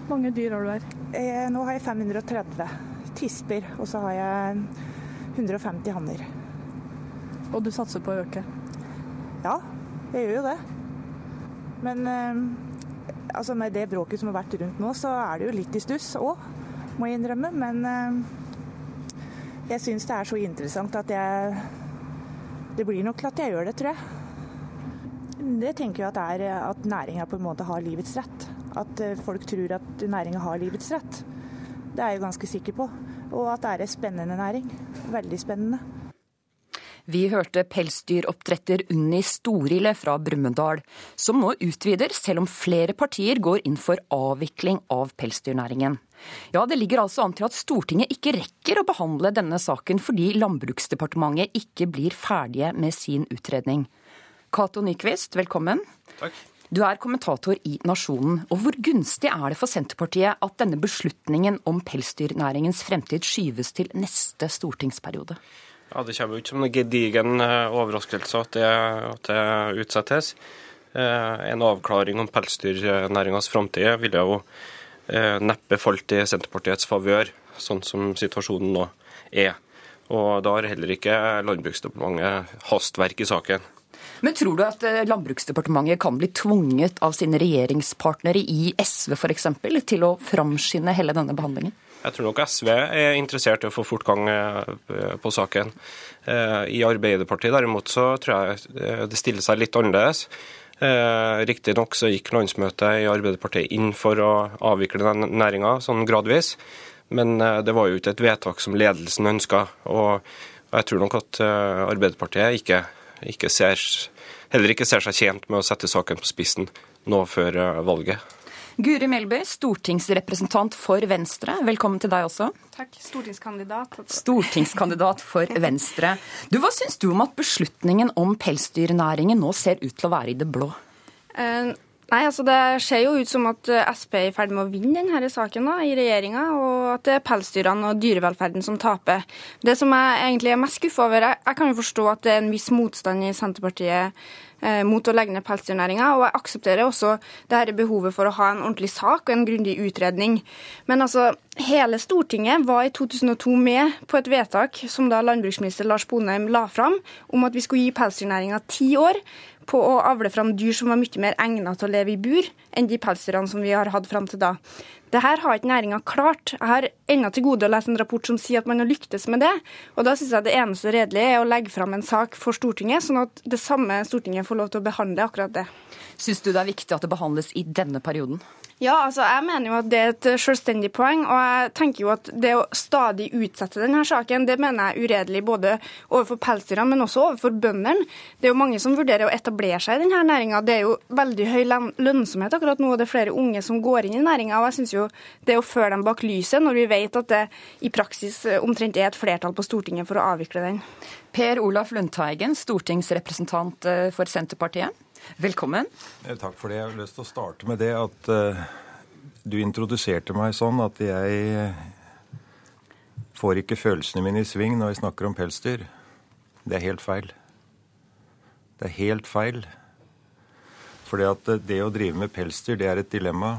mange dyr har du her? Eh, nå har jeg 530 tisper, og så har jeg 150 hanner. Og du satser på å øke? Ja, jeg gjør jo det. Men eh, altså med det bråket som har vært rundt nå, så er det jo litt i stuss òg, må jeg innrømme. Men eh, jeg syns det er så interessant at jeg Det blir nok til at jeg gjør det, tror jeg. Det tenker jeg at, er, at næringa på en måte har livets rett. At eh, folk tror at næringa har livets rett. Det er jeg ganske sikker på. Og at det er en spennende næring. Veldig spennende. Vi hørte pelsdyroppdretter Unni Storile fra Brumunddal, som nå utvider, selv om flere partier går inn for avvikling av pelsdyrnæringen. Ja, det ligger altså an til at Stortinget ikke rekker å behandle denne saken fordi Landbruksdepartementet ikke blir ferdige med sin utredning. Cato Nyquist, velkommen. Takk. Du er kommentator i Nasjonen. og Hvor gunstig er det for Senterpartiet at denne beslutningen om pelsdyrnæringens fremtid skyves til neste stortingsperiode? Ja, Det kommer jo ikke som en gedigen eh, overraskelse at det, at det utsettes. Eh, en avklaring om pelsdyrnæringas framtid ville jo eh, neppe falt i Senterpartiets favør, sånn som situasjonen nå er. Og da har heller ikke Landbruksdepartementet hastverk i saken. Men tror du at eh, Landbruksdepartementet kan bli tvunget av sine regjeringspartnere i SV f.eks. til å framskynde hele denne behandlingen? Jeg tror nok SV er interessert i å få fortgang eh, på saken. Eh, I Arbeiderpartiet derimot så tror jeg det stiller seg litt annerledes. Riktignok så gikk landsmøtet i Arbeiderpartiet inn for å avvikle den næringa sånn gradvis, men det var jo ikke et vedtak som ledelsen ønska. Og jeg tror nok at Arbeiderpartiet ikke ikke ser, heller ikke ser seg tjent med å sette saken på spissen nå før eh, valget. Guri Melby, stortingsrepresentant for Venstre. Velkommen til deg også. Takk. Stortingskandidat. Stortingskandidat for [LAUGHS] Venstre. Du, Hva syns du om at beslutningen om pelsdyrnæringen nå ser ut til å være i det blå? Nei, altså Det ser jo ut som at eh, Sp er i ferd med å vinne denne saken da, i regjeringa, og at det er pelsdyrene og dyrevelferden som taper. Det som jeg egentlig er mest skuffa over, jeg, jeg kan jo forstå at det er en viss motstand i Senterpartiet eh, mot å legge ned pelsdyrnæringa, og jeg aksepterer også det her behovet for å ha en ordentlig sak og en grundig utredning. Men altså, hele Stortinget var i 2002 med på et vedtak som da landbruksminister Lars Bonheim la fram, om at vi skulle gi pelsdyrnæringa ti år på å avle fram dyr som var mye mer egnet til å leve i bur enn de pelsdyrene som vi har hatt fram til da. Det her har ikke næringa klart. Jeg har ennå til gode å lese en rapport som sier at man har lyktes med det. Og da syns jeg det eneste redelige er å legge fram en sak for Stortinget, sånn at det samme Stortinget får lov til å behandle akkurat det. Syns du det er viktig at det behandles i denne perioden? Ja, altså jeg mener jo at det er et selvstendig poeng. Og jeg tenker jo at det å stadig utsette denne saken, det mener jeg er uredelig både overfor pelsdyrene, men også overfor bøndene. Det er jo mange som vurderer å etablere seg i denne næringa. Det er jo veldig høy lønnsomhet akkurat nå, og det er flere unge som går inn i næringa. Og jeg syns jo det å føre dem bak lyset, når vi vet at det i praksis omtrent er et flertall på Stortinget for å avvikle den. Per Olaf Lundteigen, stortingsrepresentant eh, for Senterpartiet. Velkommen. Eh, takk for det. Jeg har lyst til å starte med det at uh, du introduserte meg sånn at jeg får ikke følelsene mine i sving når jeg snakker om pelsdyr. Det er helt feil. Det er helt feil. Fordi at det å drive med pelsdyr, det er et dilemma.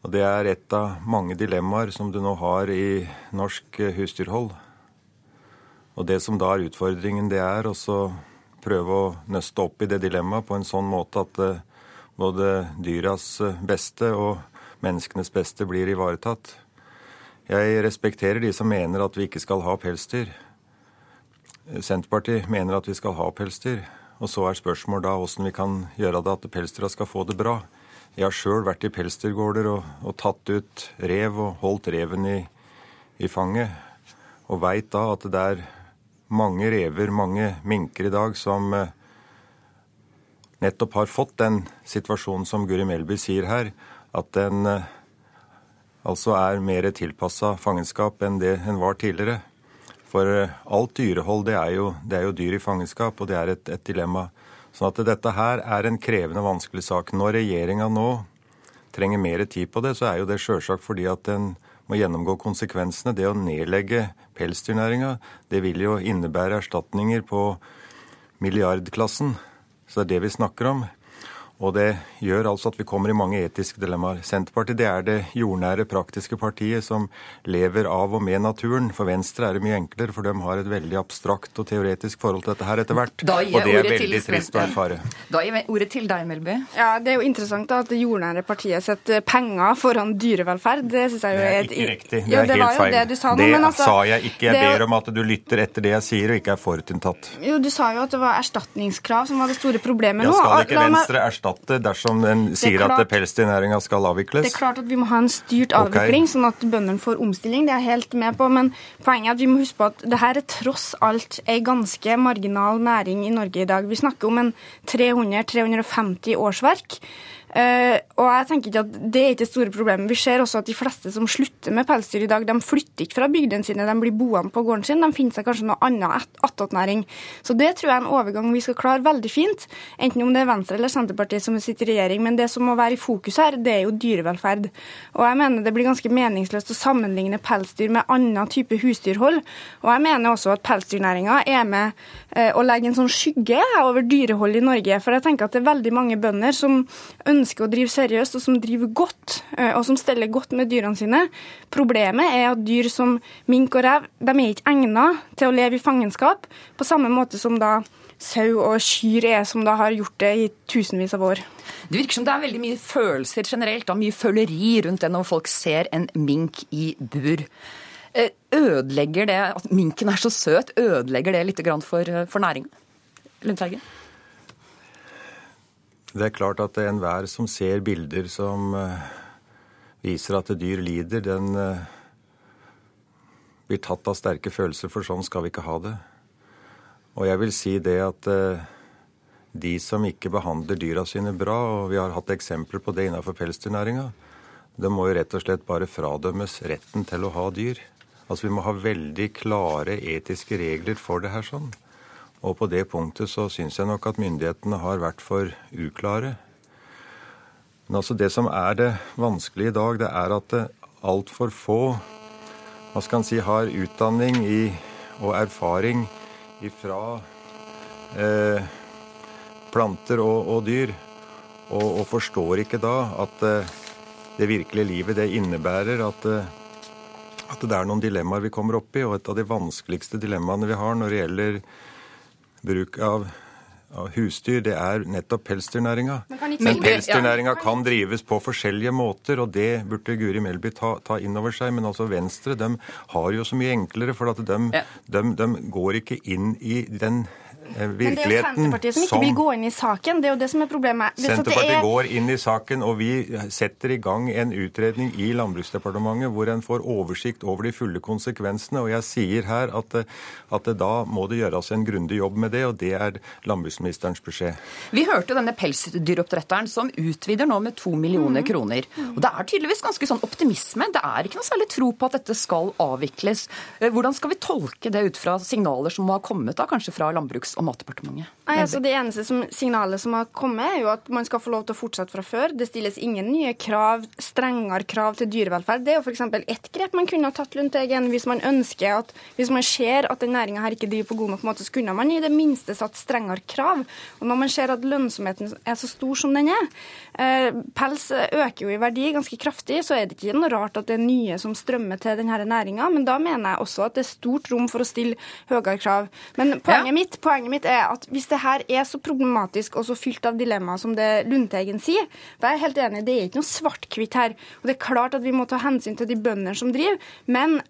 Og det er et av mange dilemmaer som du nå har i norsk husdyrhold. Og det som da er utfordringen, det er også prøve å nøste opp i det dilemmaet på en sånn måte at eh, både dyras eh, beste og menneskenes beste blir ivaretatt. Jeg respekterer de som mener at vi ikke skal ha pelsdyr. Senterpartiet mener at vi skal ha pelsdyr. Og så er spørsmålet da åssen vi kan gjøre det at pelsdyra skal få det bra. Jeg har sjøl vært i pelsdyrgårder og, og, tatt ut rev og holdt reven i, i fanget. Og veit da at det er mange rever, mange minker i dag som eh, nettopp har fått den situasjonen som Guri Melby sier her, at den eh, altså er mer tilpassa fangenskap enn det en var tidligere. For eh, alt dyrehold, det er jo, det er jo dyr i fangenskap, og det er et, et, dilemma. Sånn at dette her er en krevende vanskelig sak. Når regjeringa nå trenger mer tid på det, så er jo det sjølsagt fordi at den må gjennomgå konsekvensene. Det å nedlegge pelsdyrnæringa, det vil jo innebære erstatninger på milliardklassen. Så det er det vi snakker om. Og det gjør altså at vi kommer i mange etiske dilemmaer. Senterpartiet det er det jordnære, praktiske partiet som lever av og med naturen. For Venstre er det mye enklere, for de har et veldig abstrakt og teoretisk forhold til dette her etter hvert. Og det er veldig trist å erfare. Da gir jeg ordet til deg, Melby. Ja, Det er jo interessant da, at det jordnære partiet setter penger foran dyrevelferd. Det syns jeg jo er et... Det er ikke riktig. Det er jo, det helt feil. Det, sa, det altså, sa jeg ikke. Jeg ber om at du lytter etter det jeg sier, og ikke er forutinntatt. Jo, du sa jo at det var erstatningskrav som var det store problemet nå. Ja, skal ikke Venstre erstatte erstatte dersom en sier klart, at pelsdyrnæringa skal avvikles? Det er klart at vi må ha en styrt avvikling, okay. sånn at bøndene får omstilling. Det er jeg helt med på. Men poenget er at vi må huske på at det her er tross alt ei ganske marginal næring i Norge i dag. Vi snakker om en 300-350 årsverk. Uh, og jeg tenker ikke at Det er ikke det store problemet. Vi ser også at de fleste som slutter med pelsdyr i dag, de flytter ikke fra bygdene sine, de blir boende på gården sin. De finner seg kanskje noe annet attåtnæring. Så det tror jeg er en overgang vi skal klare veldig fint. Enten om det er Venstre eller Senterpartiet som sitter i regjering. Men det som må være i fokus her, det er jo dyrevelferd. Og jeg mener det blir ganske meningsløst å sammenligne pelsdyr med annen type husdyrhold. Og jeg mener også at pelsdyrnæringa er med uh, å legge en sånn skygge over dyrehold i Norge. For jeg tenker at det er veldig mange bønder som ønsker ønsker å drive seriøst og som driver godt, eh, og som steller godt med dyrene sine. Problemet er at dyr som mink og rev de er ikke egnet til å leve i fangenskap, på samme måte som da sau og kyr er, som da har gjort det i tusenvis av år. Det virker som det er veldig mye følelser generelt, og mye føleri rundt det når folk ser en mink i bur. Eh, ødelegger det at minken er så søt, ødelegger det litt for, eh, for næringa? Lundteigen? Det er klart at enhver som ser bilder som uh, viser at dyr lider, den uh, blir tatt av sterke følelser, for sånn skal vi ikke ha det. Og jeg vil si det at uh, de som ikke behandler dyra sine bra, og vi har hatt eksempler på det innenfor pelsdyrnæringa, det må jo rett og slett bare fradømmes retten til å ha dyr. Altså Vi må ha veldig klare etiske regler for det her sånn. Og på det punktet så syns jeg nok at myndighetene har vært for uklare. Men altså det som er det vanskelige i dag, det er at altfor få hva skal en si, har utdanning i, og erfaring fra eh, planter og, og dyr. Og, og, forstår ikke da at eh, det virkelige livet det innebærer at, eh, at det er noen dilemmaer vi kommer opp i. Og et av de vanskeligste dilemmaene vi har når det gjelder bruk av, av husdyr, det er nettopp pelsdyrnæringa. Men pelsdyrnæringa kan drives på forskjellige måter, og det burde Guri Melby ta, ta inn over seg. Men altså Venstre de har jo så mye enklere, for at de, ja. de, de går ikke inn i den Men det er jo Senterpartiet som ikke vil gå inn i saken. Det er jo det som er problemet. Senterpartiet er- går inn i saken, og vi setter i gang en utredning i Landbruksdepartementet hvor en får oversikt over de fulle konsekvensene. Og jeg sier her at, eh, at da må det gjøres en grundig jobb med det, og det er landbruksministerens beskjed. Vi hørte denne pelsdyroppdretteren som utvider nå med to millioner kroner. Og Det er tydeligvis ganske sånn optimisme. Det er ikke noe særlig tro på at dette skal avvikles. Eh, Hvordan skal vi tolke det ut fra signaler som har kommet da, kanskje fra Landbruks- og matdepartementet? Nei, altså Det eneste som, signalet som har kommet, er jo at man skal få lov til å fortsette fra før. Det stilles ingen nye krav, strengere krav til dyrevelferd. Det er jo f.eks. ett grep man kunne ha tatt Lundteigen hvis man ønsker at, hvis man ser at den næringa her ikke driver på god nok måte, så kunne man i det minste satt strengere krav. Og når man ser at lønnsomheten er så stor som den er, eh, pels øker jo i verdi ganske kraftig, så er det ikke noe rart at det er nye som strømmer til denne næringa. Men da mener jeg også at det er stort rom for å stille høyere krav. Men poenget, mitt, poenget mitt er at hvis det her er så problematisk og så fylt av dilemmaer som det Lundteigen sier, for jeg er helt enig, det er ikke noe svart-hvitt her. Og det er klart at vi må ta hensyn til de bøndene som driver, men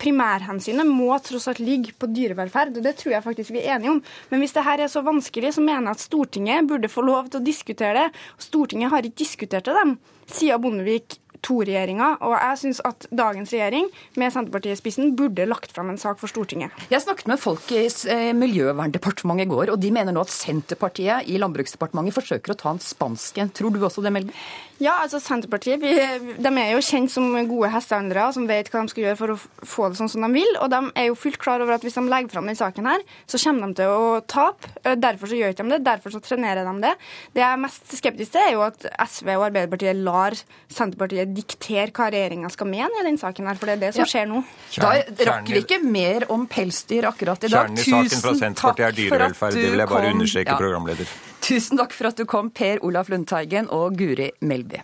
primærhensynet må tross alt ligge på dyrevelferd, og det tror jeg faktisk vi er enige om. Men hvis det her er så vanskelig, så mener jeg at Stortinget burde få lov til å diskutere det. Stortinget har ikke diskutert det, dem, siden Bondevik II-regjeringa, og jeg syns at dagens regjering, med Senterpartiet i spissen, burde lagt fram en sak for Stortinget. Jeg snakket med folk i eh, Miljøverndepartementet i går, og de mener nå at Senterpartiet i Landbruksdepartementet forsøker å ta en spansk en. Tror du også det, Melby? Ja, altså Senterpartiet vi, de er jo kjent som gode hestehandlere som vet hva de skal gjøre for å få det sånn som de vil. Og de er jo fullt klar over at hvis de legger fram denne saken, her, så kommer de til å tape. Eh, Derfor så gjør ikke de det, derfor så trenerer de det. Det jeg er mest skeptisk til, er jo at SV og Arbeiderpartiet lar Senterpartiet diktere hva regjeringa skal mene i den saken, her, for det er det som Ja. skjer nå. Da rakk vi ikke mer om pelsdyr akkurat i dag. Kjernen i saken fra Senterpartiet er for at dyrevelferd. du Det vil jeg bare kom. understreke, Ja. programleder. Tusen takk for at du kom, Per Olaf Lundteigen og Guri Melby.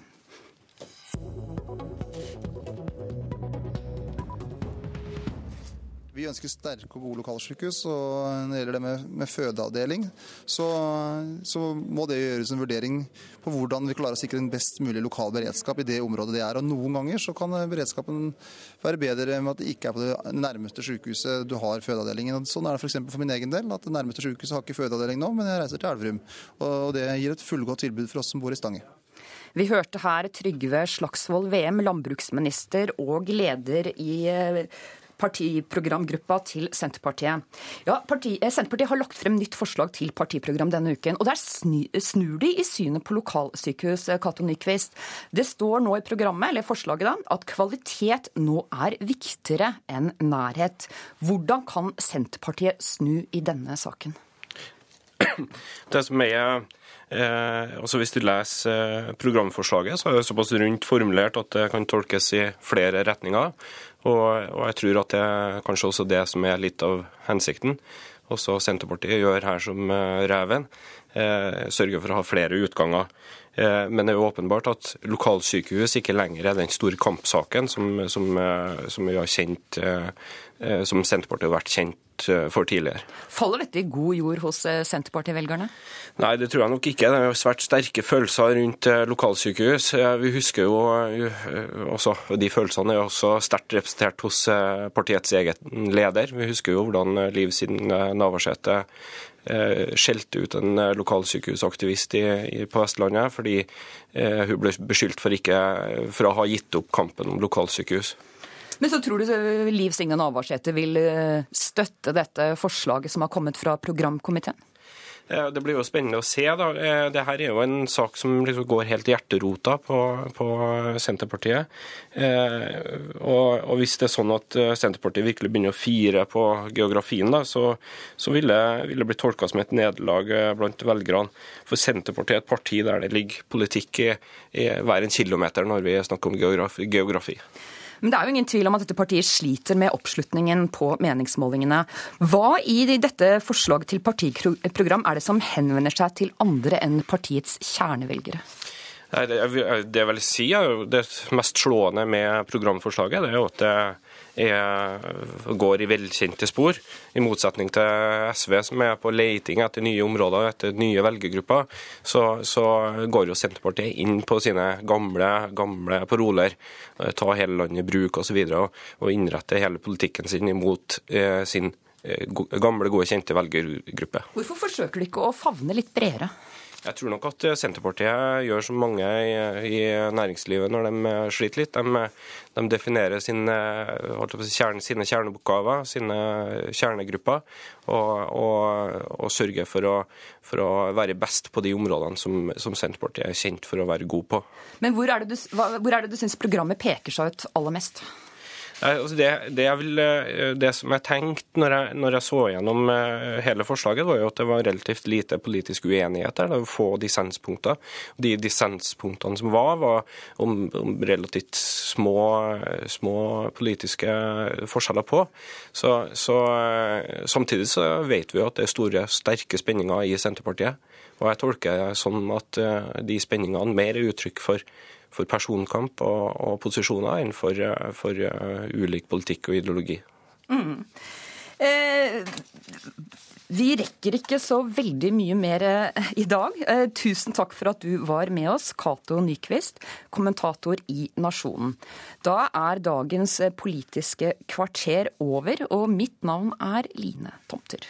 Vi ønsker sterke og gode lokalsykehus. og Når det gjelder det med, med fødeavdeling, så, så må det gjøres en vurdering på hvordan vi klarer å sikre en best mulig lokal beredskap i det området det er. Og Noen ganger så kan beredskapen være bedre med at det ikke er på det nærmeste sykehuset du har fødeavdelingen. Og Sånn er det f.eks. For, for min egen del. at Det nærmeste sykehuset har ikke fødeavdeling nå, men jeg reiser til Elverum. Og Det gir et fullgodt tilbud for oss som bor i Stange. Vi hørte her Trygve Slagsvold VM, landbruksminister og leder i eh, partiprogramgruppa til Senterpartiet. Ja, parti, eh, Senterpartiet har lagt frem nytt forslag til partiprogram denne uken. og Der snur de i synet på lokalsykehus, eh, Cato Nyquist. Det står nå i programmet, eller forslaget da, at kvalitet nå er viktigere enn nærhet. Hvordan kan Senterpartiet snu i denne saken? Det som er eh, altså Hvis du leser eh, programforslaget, så er det såpass rundt formulert at det kan tolkes i flere retninger. Og, og jeg tror at det er kanskje også det som er litt av hensikten. Også Senterpartiet gjør her som eh, reven. Eh, sørger for å ha flere utganger. Eh, men det er jo åpenbart at lokalsykehus ikke lenger er den store kampsaken som, som, eh, som vi har kjent eh, som Senterpartiet har vært kjent for tidligere. Faller dette i god jord hos Senterparti-velgerne? Nei, det tror jeg nok ikke. Det er jo svært sterke følelser rundt eh, lokalsykehus. Eh, Vi husker jo også, og De følelsene er jo også sterkt representert hos partiets egen leder. Vi husker jo hvordan Liv siden eh, Navarsete skjelte ut en eh, lokalsykehusaktivist på Vestlandet fordi eh, hun ble beskyldt for, ikke, for å ha gitt opp kampen om lokalsykehus. Men så tror du eh, Liv Signe Navarsete vil eh, støtte dette forslaget som har kommet fra programkomiteen? Eh, Det blir jo spennende å se. da. Eh, her er jo en sak som liksom går helt i hjerterota på, på Senterpartiet. Eh, Og, og hvis det er sånn at Senterpartiet virkelig begynner å fire på geografien, da, så, så vil, det, vil det bli tolka som et nederlag blant velgerne. For Senterpartiet er et parti der det ligger politikk i, i hver en kilometer når vi snakker om geografi. geografi. Men det er jo ingen tvil om at dette partiet sliter med oppslutningen på meningsmålingene. Hva i dette forslaget til partiprogram er det som henvender seg til andre enn partiets kjernevelgere? Det, jeg- vil si er jo det mest slående med programforslaget, det er jo at det er, går i velkjente spor, i motsetning til SV som er på leiting etter nye områder, etter nye velgergrupper. Så, så går jo Senterpartiet inn på sine gamle, gamle paroler, eh, ta hele landet i bruk osv., og, og innrette hele politikken sin imot eh, sin gamle, gode, kjente velgergruppe. Hvorfor forsøker du ikke å favne litt bredere? Jeg tror nok at Senterpartiet gjør som mange i, næringslivet når de sliter litt. De, de definerer sine, kjerne, sine, kjerneoppgaver, sine kjernegrupper, og, og, og sørger for å, for å, være best på de områdene som, som, Senterpartiet er kjent for å være god på. Men hvor er det du, hvor du syns programmet peker seg ut aller mest? Altså det, det, vil, eh, det, som jeg tenkte når jeg, når jeg, så gjennom eh, hele forslaget, var jo at det var relativt lite politisk uenighet der. Det var få dissenspunkter. De dissenspunktene som var, var om, om relativt små, små, politiske forskjeller på. Så, så, eh, samtidig så vet vi jo at det er store, sterke spenninger i Senterpartiet. Og jeg tolker det sånn at de spenningene mer er uttrykk for for personkamp og, og posisjoner enn for, for uh, ulik politikk og ideologi. Mm. Eh, vi rekker ikke så veldig mye mer eh, i dag. Eh, tusen takk for at du var med oss, Cato Nyquist, kommentator i Nasjonen. Da er dagens Politiske kvarter over, og mitt navn er Line Tomter.